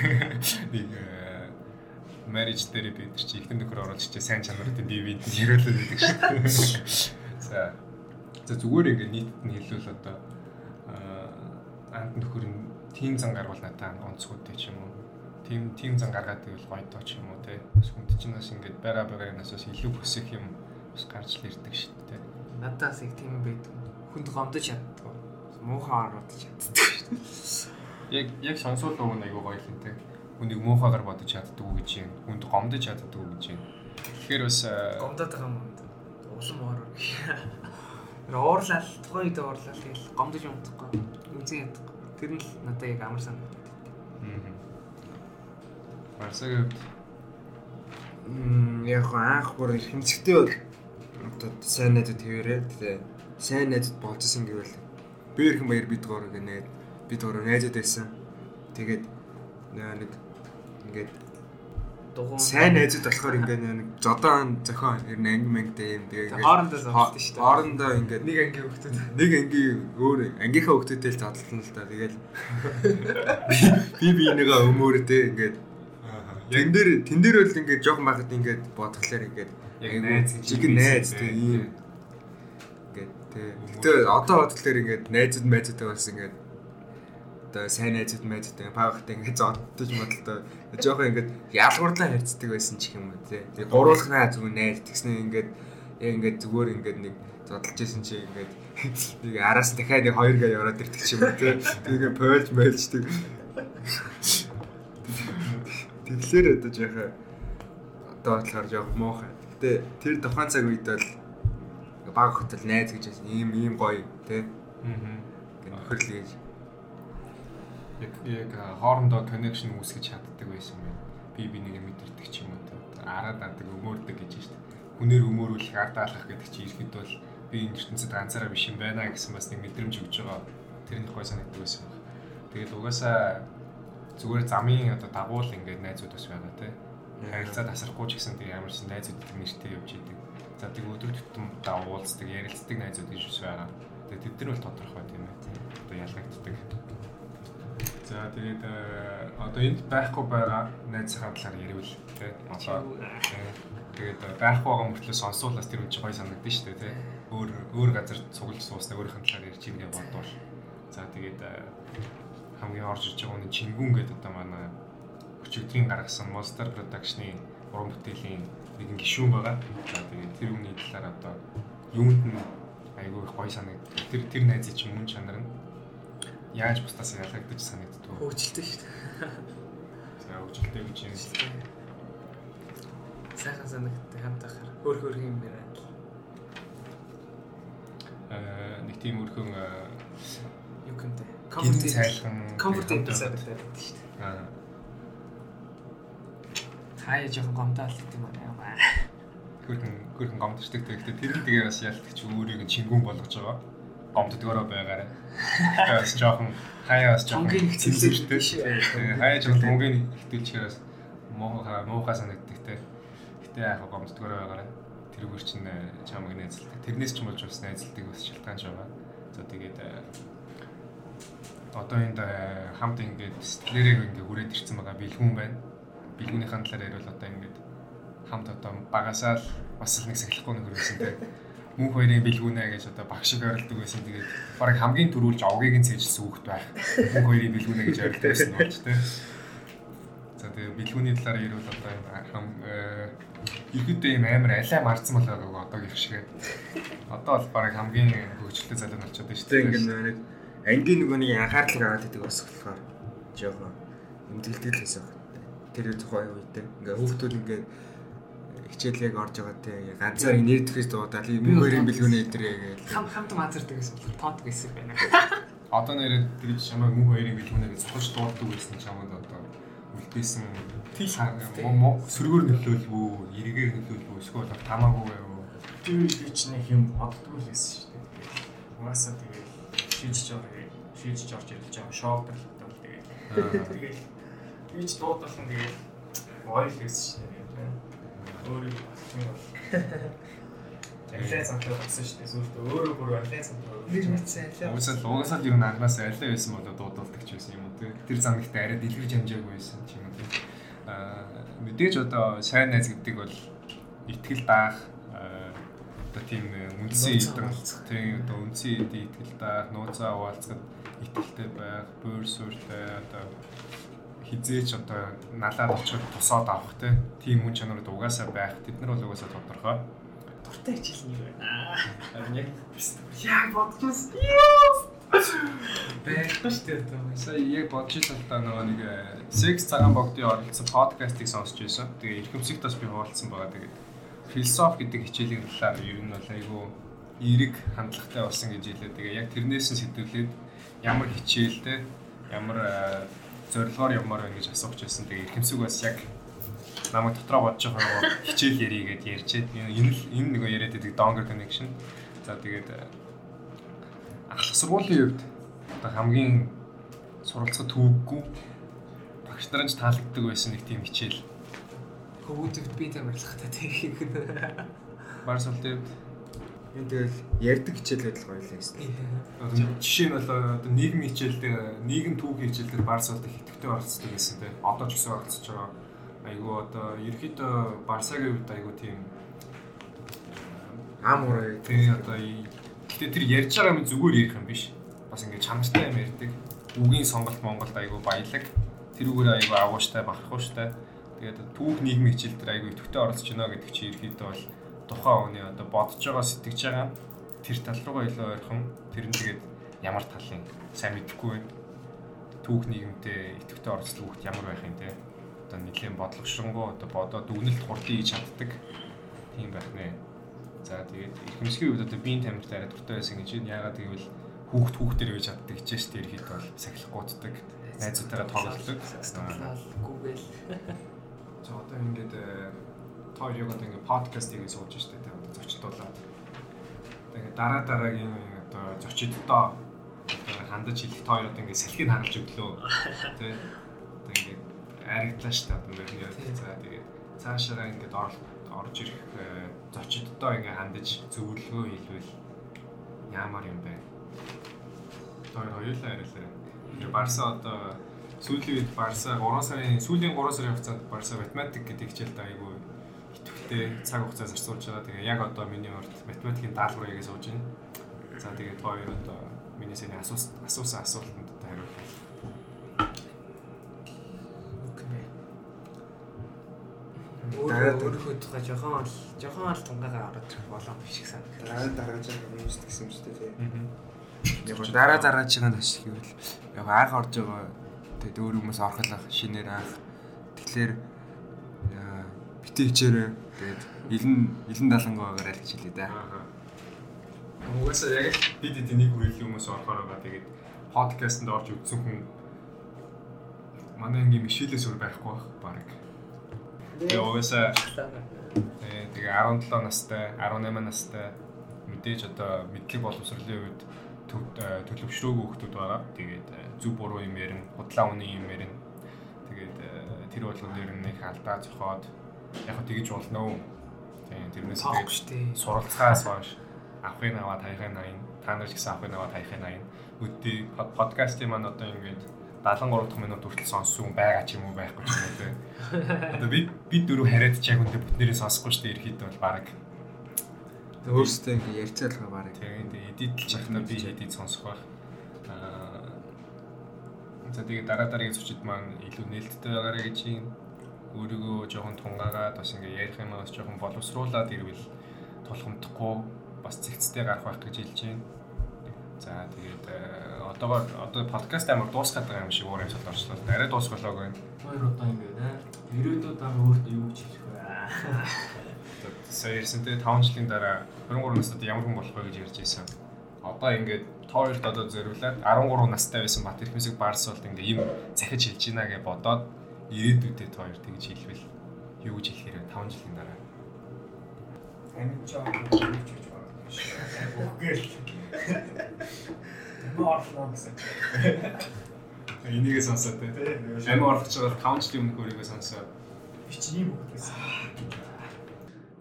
(laughs) Нэг э, marriage therapy гэдэг чи ихэнх нөхөр оруулж чи сайн чанарын бие биед нь хэрүүлээд байдаг шүү. (laughs) За. За зүгээр ингээ нийтэд нь хэлвэл одоо аа, анд нөхөр нь тим зан гарвал надад онцгойтэй ч юм уу. Тим тим зан гаргаад ивэл гоё тоо ч юм уу те. Бас хүнд чинь бас ингээд байгаа байгаа нас бас илүү хүсэх юм бас гарч л ирдэг шүү дээ. Надаас их тийм байдаг. Хүнд гомдож чаддаг. Муухай ороод чаддаг. Яг яг сонсвол өгн айгуу гоё л те. Хүнийг муухайгаар бодож чаддаг уу гэж юм. Хүнд гомдож чаддаг уу гэж юм. Тэгэхээр бас аа, Гомдоод байгаа юм. Улам ороо. Уурлал тухайн үед уурлал тэгэл гомдож юмдахгүй. Үзэн ядахгүй. Тэр нь л надад яг амар санагдав. Барсаг Мм яг хоо анх бүр хэмцэгтэй бол одоо сайн найзууд хэвээрээ тэгээ сайн найзууд болжсэн гэвэл би ирхэн баяр бид гоор гэнэ бид гоор найзууд байсан. Тэгээд нэг ингээд Дугуун сайн найзууд болохоор ингээд нэг жодоон зохион ер нь анги мангтай юм тэгээ Тэгээ хоорондоо зовлоо шүү дээ. хоорондоо ингээд нэг ангийн хүмүүс нэг ангийн өөр ангийнхаа хөлтөдөө л задлална л да. Тэгэл (laughs) би би нэгээ өмөөрдөө ингээд тэн дээр тэн дээр бол ингээд жоохон байхад ингээд бодглохлаар ингээд Яг найз чиг найз тийм ийм ингээд тий. Гэтэ одоо бодлоор ингээд найзууд найзуудтай бас ингээд одоо сайн найзууд найзуудтай паагтай ингээд зодтож бодлоо. Жоохон ингээд ялгуурлаа харьцдаг байсан ч юм уу тий. Тэгээ гуруулахнаа зүгээр найз тэгснэ ингээд яг ингээд зүгээр ингээд нэг зодолж исэн чи ингээд (laughs) нэг араас дахиад нэг хоёр гээ яваад ирдэг ч юм уу тий. Тэгээ пойлж мэлждэг. Тэгэхээр одоо жоохон одоо бодлохоор жоохон муухай. Гэтэ тэр тухайн цаг үед бол баг хотол найз гэж. Ийм ийм гоё тий. Аа. Гэнэ нөхөрлөж гэж. Яг яг хоорондоо connection үүсгэж чаддаг байсан юм. Би би нэг мэдэрдэг ч юм уу. Араад адаг өмөрдөг гэж байна шүү дээ. Хүнээр өмөрүүлэх, ардаалах гэдэг чинь ихэд бол би энэ ертөнцид ганцаараа биш юм байна гэсэн бас нэг мэдрэмж өгж байгаа. Тэр нь гой санагддаг байсан. Тэгээд угаасаа зүгээр замын одоо дагуул ингээд найзууд бас байгаа тий. Харилцаа тасрахгүй ч гэсэн тийм ямар ч найзууд нэртэй явж идэг. За тэг өдөр тутам дагуулцдаг, ярилцдаг найзууд гэж бас байгаа. Тэгээд тэд нар бол тодорхой тийм ээ. Одоо ялгагддаг. За тэгээд э, одоо энд байхгүй байгаа найзынхаа талаар ярил тий. Одоо тэгээд э, байхгүй байгаа мөртлөө сонсуулаас тэр үн чи гой санагдсан шүү дээ тий. Өөр өөр газар цуглаж сууснаа өөрийнх нь талаар ярьж гэж бодвол. За тэгээд э, хамгийн орж иж байгаа нь Чингүн гэдэг одоо манай өчигдрийн гаргасан Monster Production-ы уран бүтээлийн нэгэн гишүүн байгаа. Тэгээд тэр үний талаар одоо юунд нь айгүй их гоё санагдав. Тэр тэр найзын чинь мөн чанар нь яаж бусдаас ялгагдаж санагддаг. хөгжилтэй шүү дээ. За хөгжилтэй гэж юм. Сайхан санагдтай хамт ахаар өөр өөр юм байна. Аа нэг тийм өрхөн Юу гэмтэй. гинт цайлхан Comfortable санагдаад байдаг шүү дээ. Аа Хаяа жоохон гомдоол гэдэг юм аа. хөрхөн хөрхөн гомдчихдаг. Тэгэхдээ тэр нь тэгээ бас ялтгч өөрийг нь чингүн болгож байгаа. Гомддгороо байгаарай. Тэгээ бас жоохон хаяа бас жоохон хэцүүлтэй шүү. Хаяа жоохон тонгийн хитүүлчихээр бас муухай муухай санагддаг те. Гэтэ яг гомддгороо байгаарай. Тэрүүгээр чинь э, чамаг найзалдаг. Тэрнээс ч юм болж бас найзалдаг бас шалтгаанч байгаа. За тэгээд э, одоо энд э, хамт ингээд сэтгэлээрээ ингээд хүрээд ирсэн байгаа бэлгүүн байна. Бэлгүүнийхэн талаар ярил одоо ингээд хамт одоо багасаа л бас л нэг сахилахгүй нэг хөрөсөн те. Мөнх хоёрын бэлгүүнэ гэж одоо багш шиг ойролдог байсан. Тэгээд баг хамгийн түрүүлж овгийг нь цэжилсэн хүүхэд байх. Мөнх хоёрын бэлгүүнэ гэж ойролдог байсан болж те. За тэгээд бэлгүүний талаар ярил одоо хам ихэдээ юм амар алай марцсан бол байгаа одоогийн шиг. Одоо бол баг хамгийн хөгжөлтэй залуу болчиход байна шүү Тэ ингээд нэг ангийн нөгөө нэг анхаарлыг аваад идэг бас болохоор жоохон эмтгэлтэй л байсан баг. Тэр тухай үедээ ингээд хүүхдүүд ингээд хичээлэг орж байгаа те ганцаар нэр дэхээс дуудаад мөн хоёрын бэлгүүнээ өдрээ гээл. Хам хамт мазардаг гэсэн болохоор тод гэсэн байна. (laughs) Одоо нэрээ тэгж чамайг мөнх хоёрын бэлгүүнэ гэж цохож дууддаг байсан чамд одоо үлдээсэн сөргөөр нөлөөлв үү, эргээр нөлөөлв үү, эсвэл тамаагүй юу? Тэр ч нэг юм боддгоо л байсан шүү дээ. Угаасаа тэгээд шийдэж орё. Шийдэж орж ирэлж байгаа шоудаг л бол тэгээд. Би ч дуудах нь тэгээд гоё л байсан шүү дээ. Өөрөө болчихсон бол. (laughs) Алей цантаа болсон шүү дээ. Сүүлд өөрөө бүр алей цантаа. Нэг мэдсэн Уусаа л уусаа л юу нанаас алей байсан болоо дуудалдаг ч байсан юм уу. Тэр замгт арай дэлгэрж амжаагүй байсан ч юм уу. Аа мэдээж одоо сайн найз гэдэг бол итгэл даах аа, одоо тийм үндсэн эдэн тийм одоо үндсэн эдэн итгэл даах, нууцаа хуваалцахад итгэлтэй байх, буур суурьтай одоо хизээч одоо налаад очиход тусаад авах те. Тийм үн чанарууд угаасаа байх. Тэд нар бол угаасаа тодорхой. дуртай хичээл нэг байна. Харин яг Яг бодчихсон. Байхгүй шүү дээ. Сая яг бодож л да нөгөө нэг э, Sex цагаан богдын оролцсон подкастыг сонсч байсан. Тэгээ эрхэмсэгт бас би хуваалцсан байгаа. Тэгээд философи гэдэг хичээлийн талаар ер нь бол айгүй эерэг хандлагатай болсон гэж хэлээ. Тэгээ яг тэрнээс нь сэтгэлээд ямар хичээлтэй ямар э, зорилгоор явмаар байна гэж асуух гэсэн. Тэгээ эрхэмсэг бас яг намайг дотроо бодож байгаа хичээл ярий гэдээ ярьчээд энэ л энэ нэг яриад байдаг donger connection. За тэгээд э, анх сургуулийн үед одоо хамгийн суралцах түүггүй багш нарын ч таалагддаг байсан нэг тийм хичээл. Хөвгүүдд би тамирлахтай (laughs) тэрхийг нь. Барс энэ тэгэл ярддаг хичээл байдал гоё л юм. жишээ нь бол одоо нийгмийн хичээлдээ нийгэм түүхийн хичээлдээ барс улт их идэвхтэй оролцдог гэсэн тийм. Одоо ч гэсэн оролцож байгаа. Айгу одоо ерөөхдөө барсагийн үед айгу тийм Ам ураа тийм одоо гэтээ тэр ярьж байгаа юм зүгээр ярих юм биш. Бас ингээд чанартай юм ярьдаг. Үгийн сонголт Монголд айгу баялаг. Тэрүүгээр айгу агууштай, бахархууштай. Тэгээд түүх нийгмийн хичээл дээр айгу идэвхтэй оролцож байна гэдэг чи ерөөхдөө бол тухайн хүний одоо бодож байгаа сэтгэж байгаа тэр тал руугаа илүү ойрхон тэр нь тэгээд ямар талын сайн мэдэхгүй байна. Түүх нийгэмдээ идэвхтэй оролцдог хүүхд ямар байх юм те. Одоо нэлийн бодлогошронгоо одоо бодоод дүгнэлт хурдан хийж чаддаг тийм байх нэ. За тэгээд ихэмсгийн үед одоо биеийн тамиртай арай дуртай байсан гэж байна. Яагаад гэвэл хүүхд хүүхдээр байж чаддаг хичээс тэр хэд бол сахилахгүйддаг. Найзуудтайгаа тоглодог. Google. За одоо ингээд хоёр яг одоо ингээд подкаст хийгээ сууж штэ тэ одоо зочдуулаад. Тэгээд дараа дараагийн одоо зочдтой хандаж хэлэх та хоёр одоо ингээд салхийг харуулж өглөө. Тэ. Одоо ингээд айрагдлаа штэ одоо ингээд за тэгээд цаашаа ингээд орж ирэх зочдтой ингээ хандаж зөвлөгөө хэлвэл яамаар юм бэ? Тэр хоёулаа ярилаа. Тэр Барса одоо сүүлийн үед Барса 3 сарын сүүлийн 3 сарын хугацаанд Барса математик гэдэг хичээлд айгүй идэвхтэй цаг хугацаа зарцуулж байгаа. Тэгээ яг одоо миний урд математикийн даалгавар хийгээ сууж байна. За тэгээд хоёр одоо миний сэний асуусан асуусан асуултанд одоо хариулах. Дараа өөрийнхөө тухай жоохон л жоохон л тунгаагаар ороод ирэх болоо биш санагдав. Дараа дарааж байгаа юм шүү гэсэн юм шүү дээ. Яг Яг дараа дарааж байгаа нь ашиг гэвэл яг анх орж байгаа тэгээд өөр хүмүүс орхолох шинээр анх тэгэхээр битээ хичээрээ тэгээд илэн илэн далангаагаар аль гэж хэлээ да. Угаасаа яг бид эдийн нэг үеийн хүмүүс орохоор байгаа. Тэгээд подкастэнд орж үзсэн хүн манай ангийн мишэлээс өөр байхгүй байх баг. Тэгээ угаасаа тэгээ 17 настай, 18 настай мэдээж одоо мэдлэг боловсролын үед төлөвшрөөгүй хүмүүс байгаа. Тэгээд зөв буруу юм ярина, худлаа үний юм ярина. Тэгээд тэр болгон дээр нэг алдаа зохиод яг хөө тэгэж болно? Тийм тэрнээс тэгээд суралцахаас хойш авахын аваа таяхын 80 та нар ч гэсэн авахын аваа таяхын 80 үдээ подкастын маань одоо ингээд 73 дахь минут хүртэл сонссон байгаа ч юм уу байхгүй ч юм уу. (laughs) Одоо бид бид дөрөв хараад ч яг үндэ бүтнээрээ сонсохгүй шүү дээ ерхийд бол баг. Тэг өөрөөсөө ингэ ярьцаалгаа баг. Тийм тэгээ эдитэлж яхна би эдит сонсох байх. Аа За тэгээ дараа дараагийн зочид маань илүү нээлттэй байгаарэ гэж юм. Өөрийгөө жоохон тунгаагаад бас ингээ ярих юмас жоохон боловсруулад ирвэл тулхамдахгүй бас цэгцтэй гарах байх гэж хэлж байна. За тэгээд одоогоор одоо подкаст амар дуусгаад байгаа юм шиг өөр юм цол орчлоо. Арай дуусгалааг байна. Хоёр удаа ингэ нэ. Ирээдүйд дараа өөртөө юу гэж хэлэх вэ? Сая ярьсан те 5 жилийн дараа 23 настай ямар хүн болох вэ гэж ярьж байсан. Одоо ингээд тооёрт одоо зориулаад 13 настай байсан Бат Эрхмэсэг Барс бол ингээ юм захиж хэлж байна гэж бодоод ирээдүйдээ тооёр тэгж хэлвэл юу гэж хэлэхээр 5 жилийн дараа. Амин юу гэж хэлж байна. Үгэл. Боорлоо гэсэн. Энийгээ сонсоод те. Амин орохч байгаа 5 жилийн өмнө өөрийгөө сонсоод Би чи ийм үг гэсэн.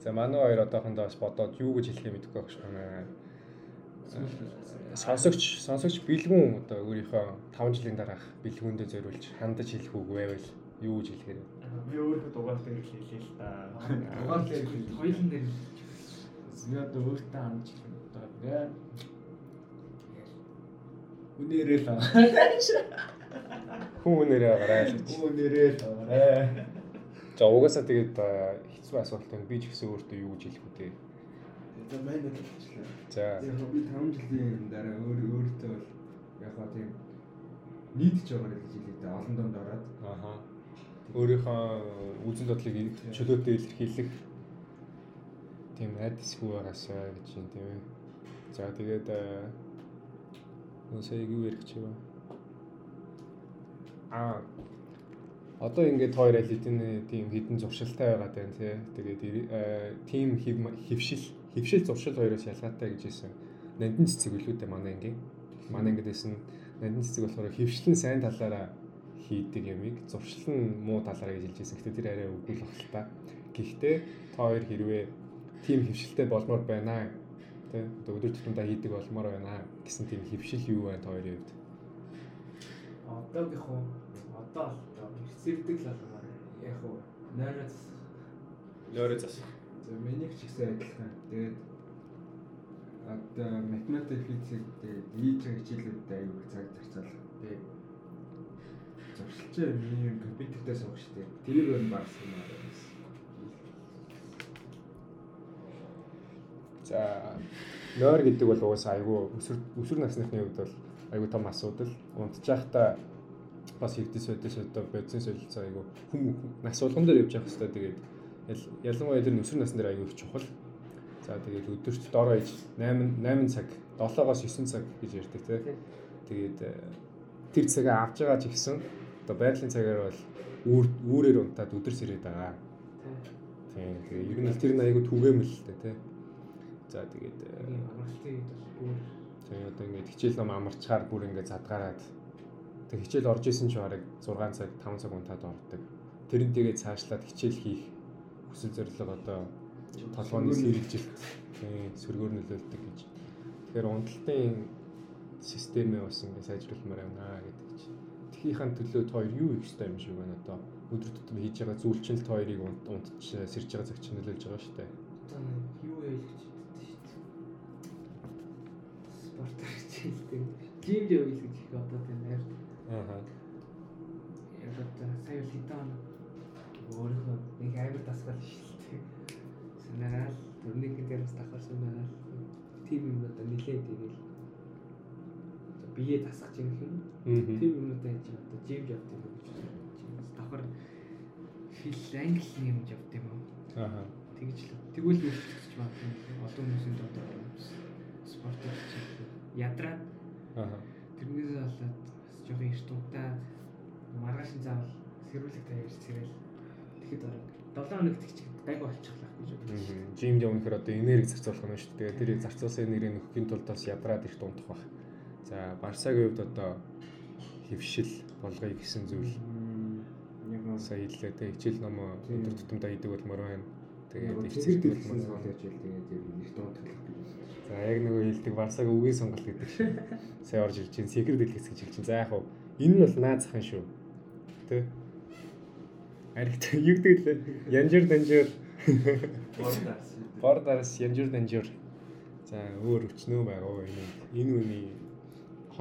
За манай хоёр одоохондоо бас бодоод юу гэж хэлэхээ мэдэхгүй байх шиг байна. Сонсогч сонсогч бэлгүүн одоо өөрийнхөө 5 жилийн дараах бэлгүүндээ зориулж хандаж хэлэх үг байвал юу гэж хэлэхээр вэ? Би өөрөө дугаар дээр хэлээ л да. Дугаар дээр хэлээ. Хоёулын дээр одоо өөртөө хандж одоо яа Үнээрээ л. Хүн үнээрээ гараа л гэж. Үнээрээ л аа. За угаасаа тэгээд хэцүү асуулт байна. Би ч гэсэн өөртөө юу гэж хэлэх үү? За маань л хэлчихлээ. За Яг би 5 жилийн дараа өөр өөртөө бол яг хаа тийм нийтж байгаа гэж хэлээ дээ. Олон донд ороод. ааха. Өөрийнхөө үзэл бодлыг чөлөөтэй илэрхийлэх тийм айдсгүй байгаасаа гэж юм тийм ээ. За тэгээд нөөсөө юу ярих чи вэ? Аа одоо ингээд хоёр элитийн тийм хідэн зуршилтай байгаад байна тий. Тэгээд тийм хөвшил хөвшил зуршил хоёроос ялгаатай гэж хэлсэн. Нандин цэцэг үлүүдээ манай ингээд манай ингээд хэлсэн нандин цэцэг болохоор хөвшлэн сайн талаараа хийдэг ямиг. Зуршил нь муу талаараа гэж хэлжсэн. Гэхдээ тэр арай үгүй л баг л та. Гэхдээ та хоёр хэрвээ тийм хөвшилтэй болмоор байна. Тий өдөр тутамдаа хийдэг болмоор байна гэсэн тийм хөвшил юу байна та хоёрын хувьд? Одоогийнх уу одоо л хэрцэрдэг л болмоор яг уу нойроос нойроос за миний ч ихсэн адилхан. Тэгээд одоо математик физик тэгээд ийж хичээлүүд аюул цаг зарцуулах тэгээд зуршилчаа миний компьютертэй суух штеп тэрийг өөр багсан юм аа За нойр гэдэг бол угаасаа айгүй өсвөр өсвөр насныхны хувьд бол айгүй том асуудал. Унтчихта бас хийгдэс өдөс өдөө бодис солилцоо айгүй хүм нас болгон дээр явж явах хэрэгтэй. Тэгээд ялангуяа тэр өсвөр насны дээр айгүй их чухал. За тэгээд өдөрт дороо иж 8 8 цаг 7-оос 9 цаг гэж ярьдаг тий. Тэгээд э, тэр цагаа авч байгаа ч ихсэн одоо байгалийн цагаар бол үүр үүрээр унтаад өдөрс ирээд байгаа. Тийм. Тэгээд ер нь тэр айгүй түгээмэл л дээ тий. За тэгээд амралтын үед бол бүр тэгээ одоо ингээд хичээл ном амарчаар бүр ингээд задгаараад тэг хичээл орж исэн ч бараг 6 цаг 5 цаг унтаад ордог. Тэр нь тэгээд цаашлаад хичээл хийх хүсэл зорилго одоо толгойн сэргэлжилт сөргөөр нөлөөлдөг гэж. Тэгэхээр унталтын системээ бас ингээд сайжруулмаар байна гэдэг чинь. Тхийнхаа төлөө хоёр юу их хэвээр юм шиг байна одоо өдөр тутам хийж байгаа зүйлчилт хоёрыг унтж сэрж байгаа цаг чинь нөлөөлж байгаа шүү дээ. Одоо юу ялгч спортоор хичээлдэг. Жимд явъя гэж их одоо тийм найр. Аа. Яг одоо сая хитан өөрөө нэг амар тасгал шилдэг. Санаарал төрнийхэн дээр бас давхарсан байгаа. Тим юм одоо нилээд ирэл. Бие тасгах юм юм. Тим юмнуудаа хийж одоо жимд явд юм гэж. Давхар хэл англи юм явд юм уу? Аа. Тэгж л тэгвэл үйлчлэгч байна. Одоо хүмүүсийн дотор спорт хийж ядраад аа тэрнээс болоод бас жоохон эрт удаад маргааш заавал сэрүүлэг тавьж сэрэл тэгэхэд орог 7 хоног тэгчих гайг болчихлаа гэж бодсон. Жимд явнахэр одоо энерги зарцуулах нь шүү дээ. Тэр зарцуулсан энергийг нөхөхийн тулд бас ядраад их дундах бах. За Барсагийн хувьд одоо хөвшил болгоё гэсэн зүйл. Сая хэллээ те хичээл ном өдөр тутамдаа хийдэг болмоор байна. Тэгээд их зэрэг болмоор яаж ял тэгээд их дундах гэж. За яг нөгөө хэлдэг Барсаг үгийн сонголт гэдэг шиг. (laughs) Сая орж ирж чинь секрет дэлгэц гэж хэлж чинь. За яг хав энэ нь бол наацхан шүү. Тэ? Аригт юу гэдэг лээ? Янжир данжир. Бордарс янжир данжир. За өөр өчнөө байгаа энэ. Энэ үний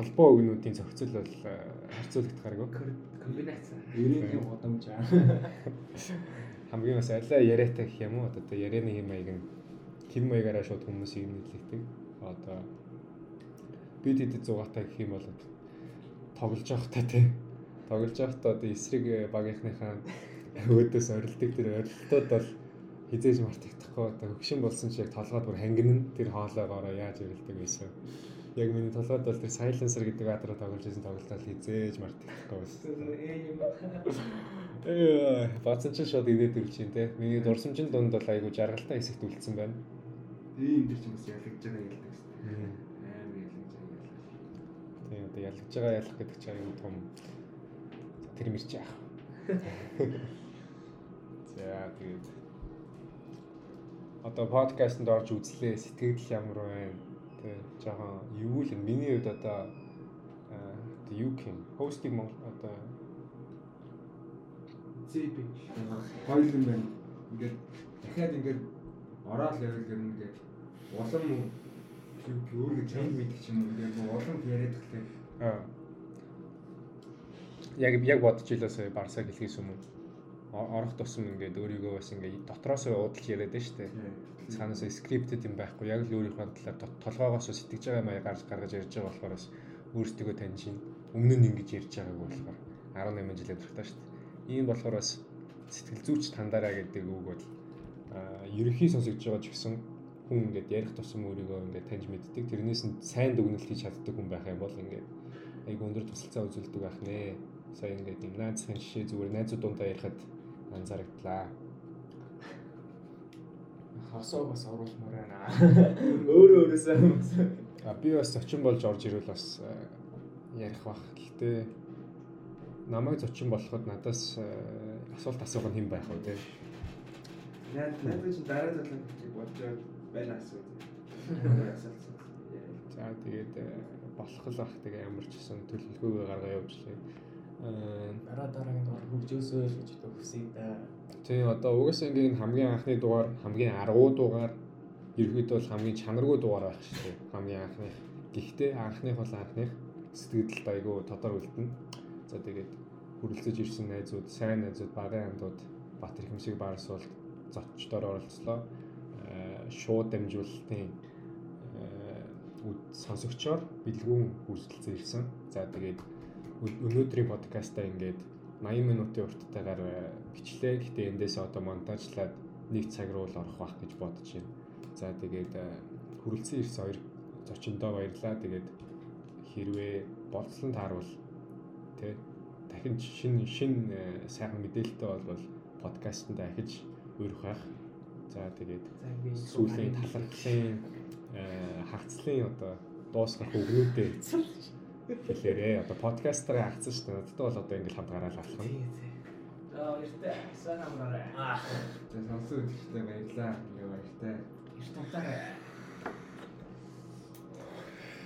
холбоо өгнүүдийн зохицол бол харьцуулагдах гараг. Комбинац. Ерөнхий аа. Хамгийн бас алай яриатай гэх юм уу? Одоо ярианы хэм маяг нь хэм маягаараа шууд хүмүүсийг нийлэгдэг. Одоо бид хэд зугаатай гэх юм бол тоглож явахдаа тий. Тоглож явахдаа одоо эсрэг багийнхныхаа өөдөөс орилдог тэр орилтууд бол хизээж мартагдахгүй одоо хөгшин болсон шиг толгойд бүр хангин тэр хоолойгоороо яаж ирэлдэг байсан. Яг миний толгойд бол тэр silencer гэдэг адраа тоглож байсан тоглолтод хизээж мартагдахгүй байсан. Ээ бацсан ч шууд идээд үлчин те. Миний дурсамжийн дунд бол айгу жаргалтай хэсэгт үлдсэн байна ийм дэр ч бас ялгаж байгаа ялдаг шүү дээ. Амар ялгаж байгаа ялгаж. Тийм одоо ялгаж байгаа ялах гэдэг чинь юм том тэр мэрч яах. (laughs) За тэгээд одоо подкастэнд орж үзлээ сэтгэл ямар байна. Тэг жоохон юу л миний хувьд одоо одоо юу юм хостинг Монгол одоо зэби хоёр юм байна. Ингээд дахиад ингээд ороод level гэрнэ гэдэг улам өөргө чанга мэдэх ч юм уу яг улам яриад тахлаа. Аа. Яг яг бодож илээс барсаг хэлхийс юм уу? Орох тусам ингээд өөрийгөө бас ингээд дотроос уудалж яриад шүү дээ. Цаанаас скриптед юм байхгүй. Яг л өөрийнхөө талаар толгоогоос сэтгэж байгаа маяг гарч гаргаж ярьж байгаа болохоор бас өөртөө таньж чинь өмнө нь ингэж ярьж байгааг болохоор 18 жилээр дуртай шүү дээ. Ийм болохоор бас сэтгэл зүйч тандараа гэдэг үг бол ерөнхий сонсогдож байгаа ч гэсэн хүн ингээд ярих тусам өөрийгөө ингээд таньж мэддэг. Тэрнээс нь сайн дүгнэлт хийж чаддаг хүн байх юм бол ингээд айгу өндөр тусалцаа үзүүлдэг байх нэ. Сая ингээд юм найзын жишээ зүгээр найзуудтай ярихад анзаарагдлаа. Хосоо бас оруулмаар байна. Өөрөө өөрөөсөө А би бас зочин болж орж ирвэл бас э, ярих бах. Гэхдээ намайг зочин болоход надаас э, асуулт асуух нь хэн байх вэ те? Яа, надад ч дараа талын хүчийг бодож байна асуу. За тэгээд э, болох л бах тэгээ ямар ч гэсэн төлөвлөгөөгөө гаргаа явуулжлаа. Аа дараа дараагийн дугаар хөгжөөсөө л гэж хүсэе да. тий одоо угаасаа ингээд хамгийн анхны дугаар хамгийн 10 дугаар ерөөдөө бол хамгийн чанаргүй дугаар байх шүү дээ. Хамгийн анхных. Гэхдээ анхных бол анхных сэтгэлд айгүй тодор үлдэнэ. За тэгээд хүрэлцэж ирсэн найзууд, сайн найзууд, багын хамтууд Батэр хэмсэг баарс бол зочдоор оролцлоо. Шууд дамжуулалтын сонсогчоор бэлгүүн хүрэлцэн ирсэн. За тэгээд өнөөдрийн подкастаа ингээд 80 минутын урттайгаар бичлээ. Гэтэ эндээс одоо монтажлаад нэг цаг руу л орох байх гэж бодож байна. За тэгээд хүрэлцэн ирсэн хоёр зочиндоо баярлаа. Тэгээд хэрвээ болцлон таарвал тэ дахин шин шин сайхан мэдээлэлтэй болвол подкастт дахиж өрөх байх. За тэгээд сүүлийн талархлын хагцлын одоо дуусгах өгнүүдээ хэлээрээ. Одоо подкастаараа хагцсан шүү дээ. Надад бол одоо ингээл хамт гараад алах нь. За баяртай. Сайн амраарай. Аа. За сонсоо үзэгчтэй баярлаа. Ингээ баяртай. Эрт тутаарай.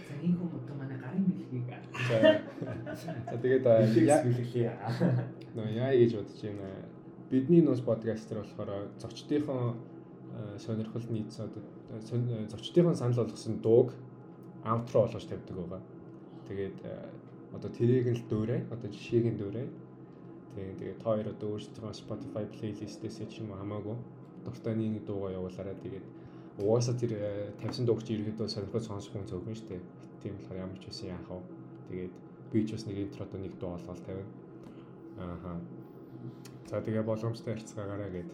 За энэ хүмүүс одоо манай гарын бэлгийг За тэгээд бэлгэлээ. нөө яа гэж бодож байна. Бидний нус подкастер болохоор зочдынхон сонирхол нийц одоо зочдынхон санал болгосон дууг аутро болгож тавьдаг байгаа. Тэгээд одоо тэрийг л дөөрэй. Одоо жишээг нь дөөрэй. Тэгээд тэгээд та хоёр одоо өөрсдөө Spotify playlist-ээс ч юм уу хамаагүй дуртай нэг дуугаа явуулаарай. Тэгээд угаасаа тэр тавьсан дууг чи ерөөдөө сонирхож сонсох хүн зөвхөн шүү дээ. Тийм болохоор ямар ч байсан яах вэ? Тэгээд би ч бас нэг интрото нэг дуу олгол тавина. Ааха. За тэгээ боломжтой харьцаагаараа гээд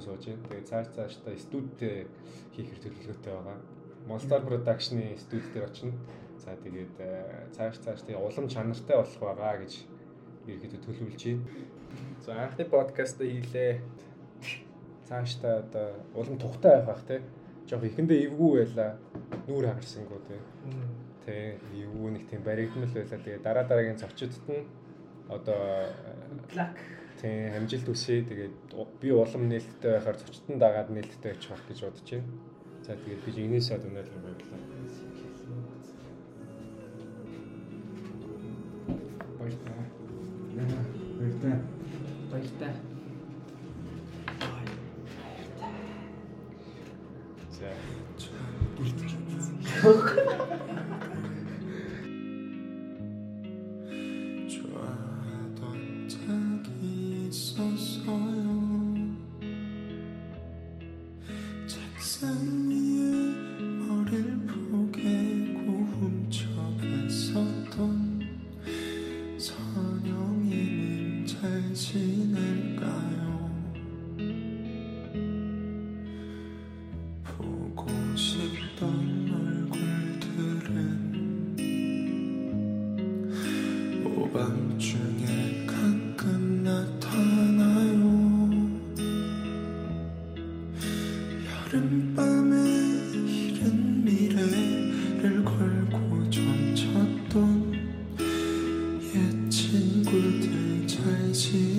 сууж байна. Тэгээ цааш цааш та студид хийхэр төлөвлөгөөтэй байгаа. Monster Production-ы студид дээр очино. За тэгээд цааш цааш тэгээ улам чанартай болох байгаа гэж ерөөдөө төлөвлөж байна. За анхны подкаст хийлээ. Цааш та одоо улам тухтай байх бах те. Жог ихэндээ эвгүй байла. Нүүр хагарсангүй те. Тэ эвгүй нэг тийм баригдмал байла. Тэгээ дараа дараагийн зочдод нь одоо Black Тийм амжилт хүсье. Тэгээд би улам нээлттэй байхаар зочдод дагаад нээлттэй очих гэж бодож байна. За тэгээд би Инээсээ өнөөдөр баярлалаа. Баяртай. Баяртай. баяртай. За. 좋 (laughs) Chỉ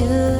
should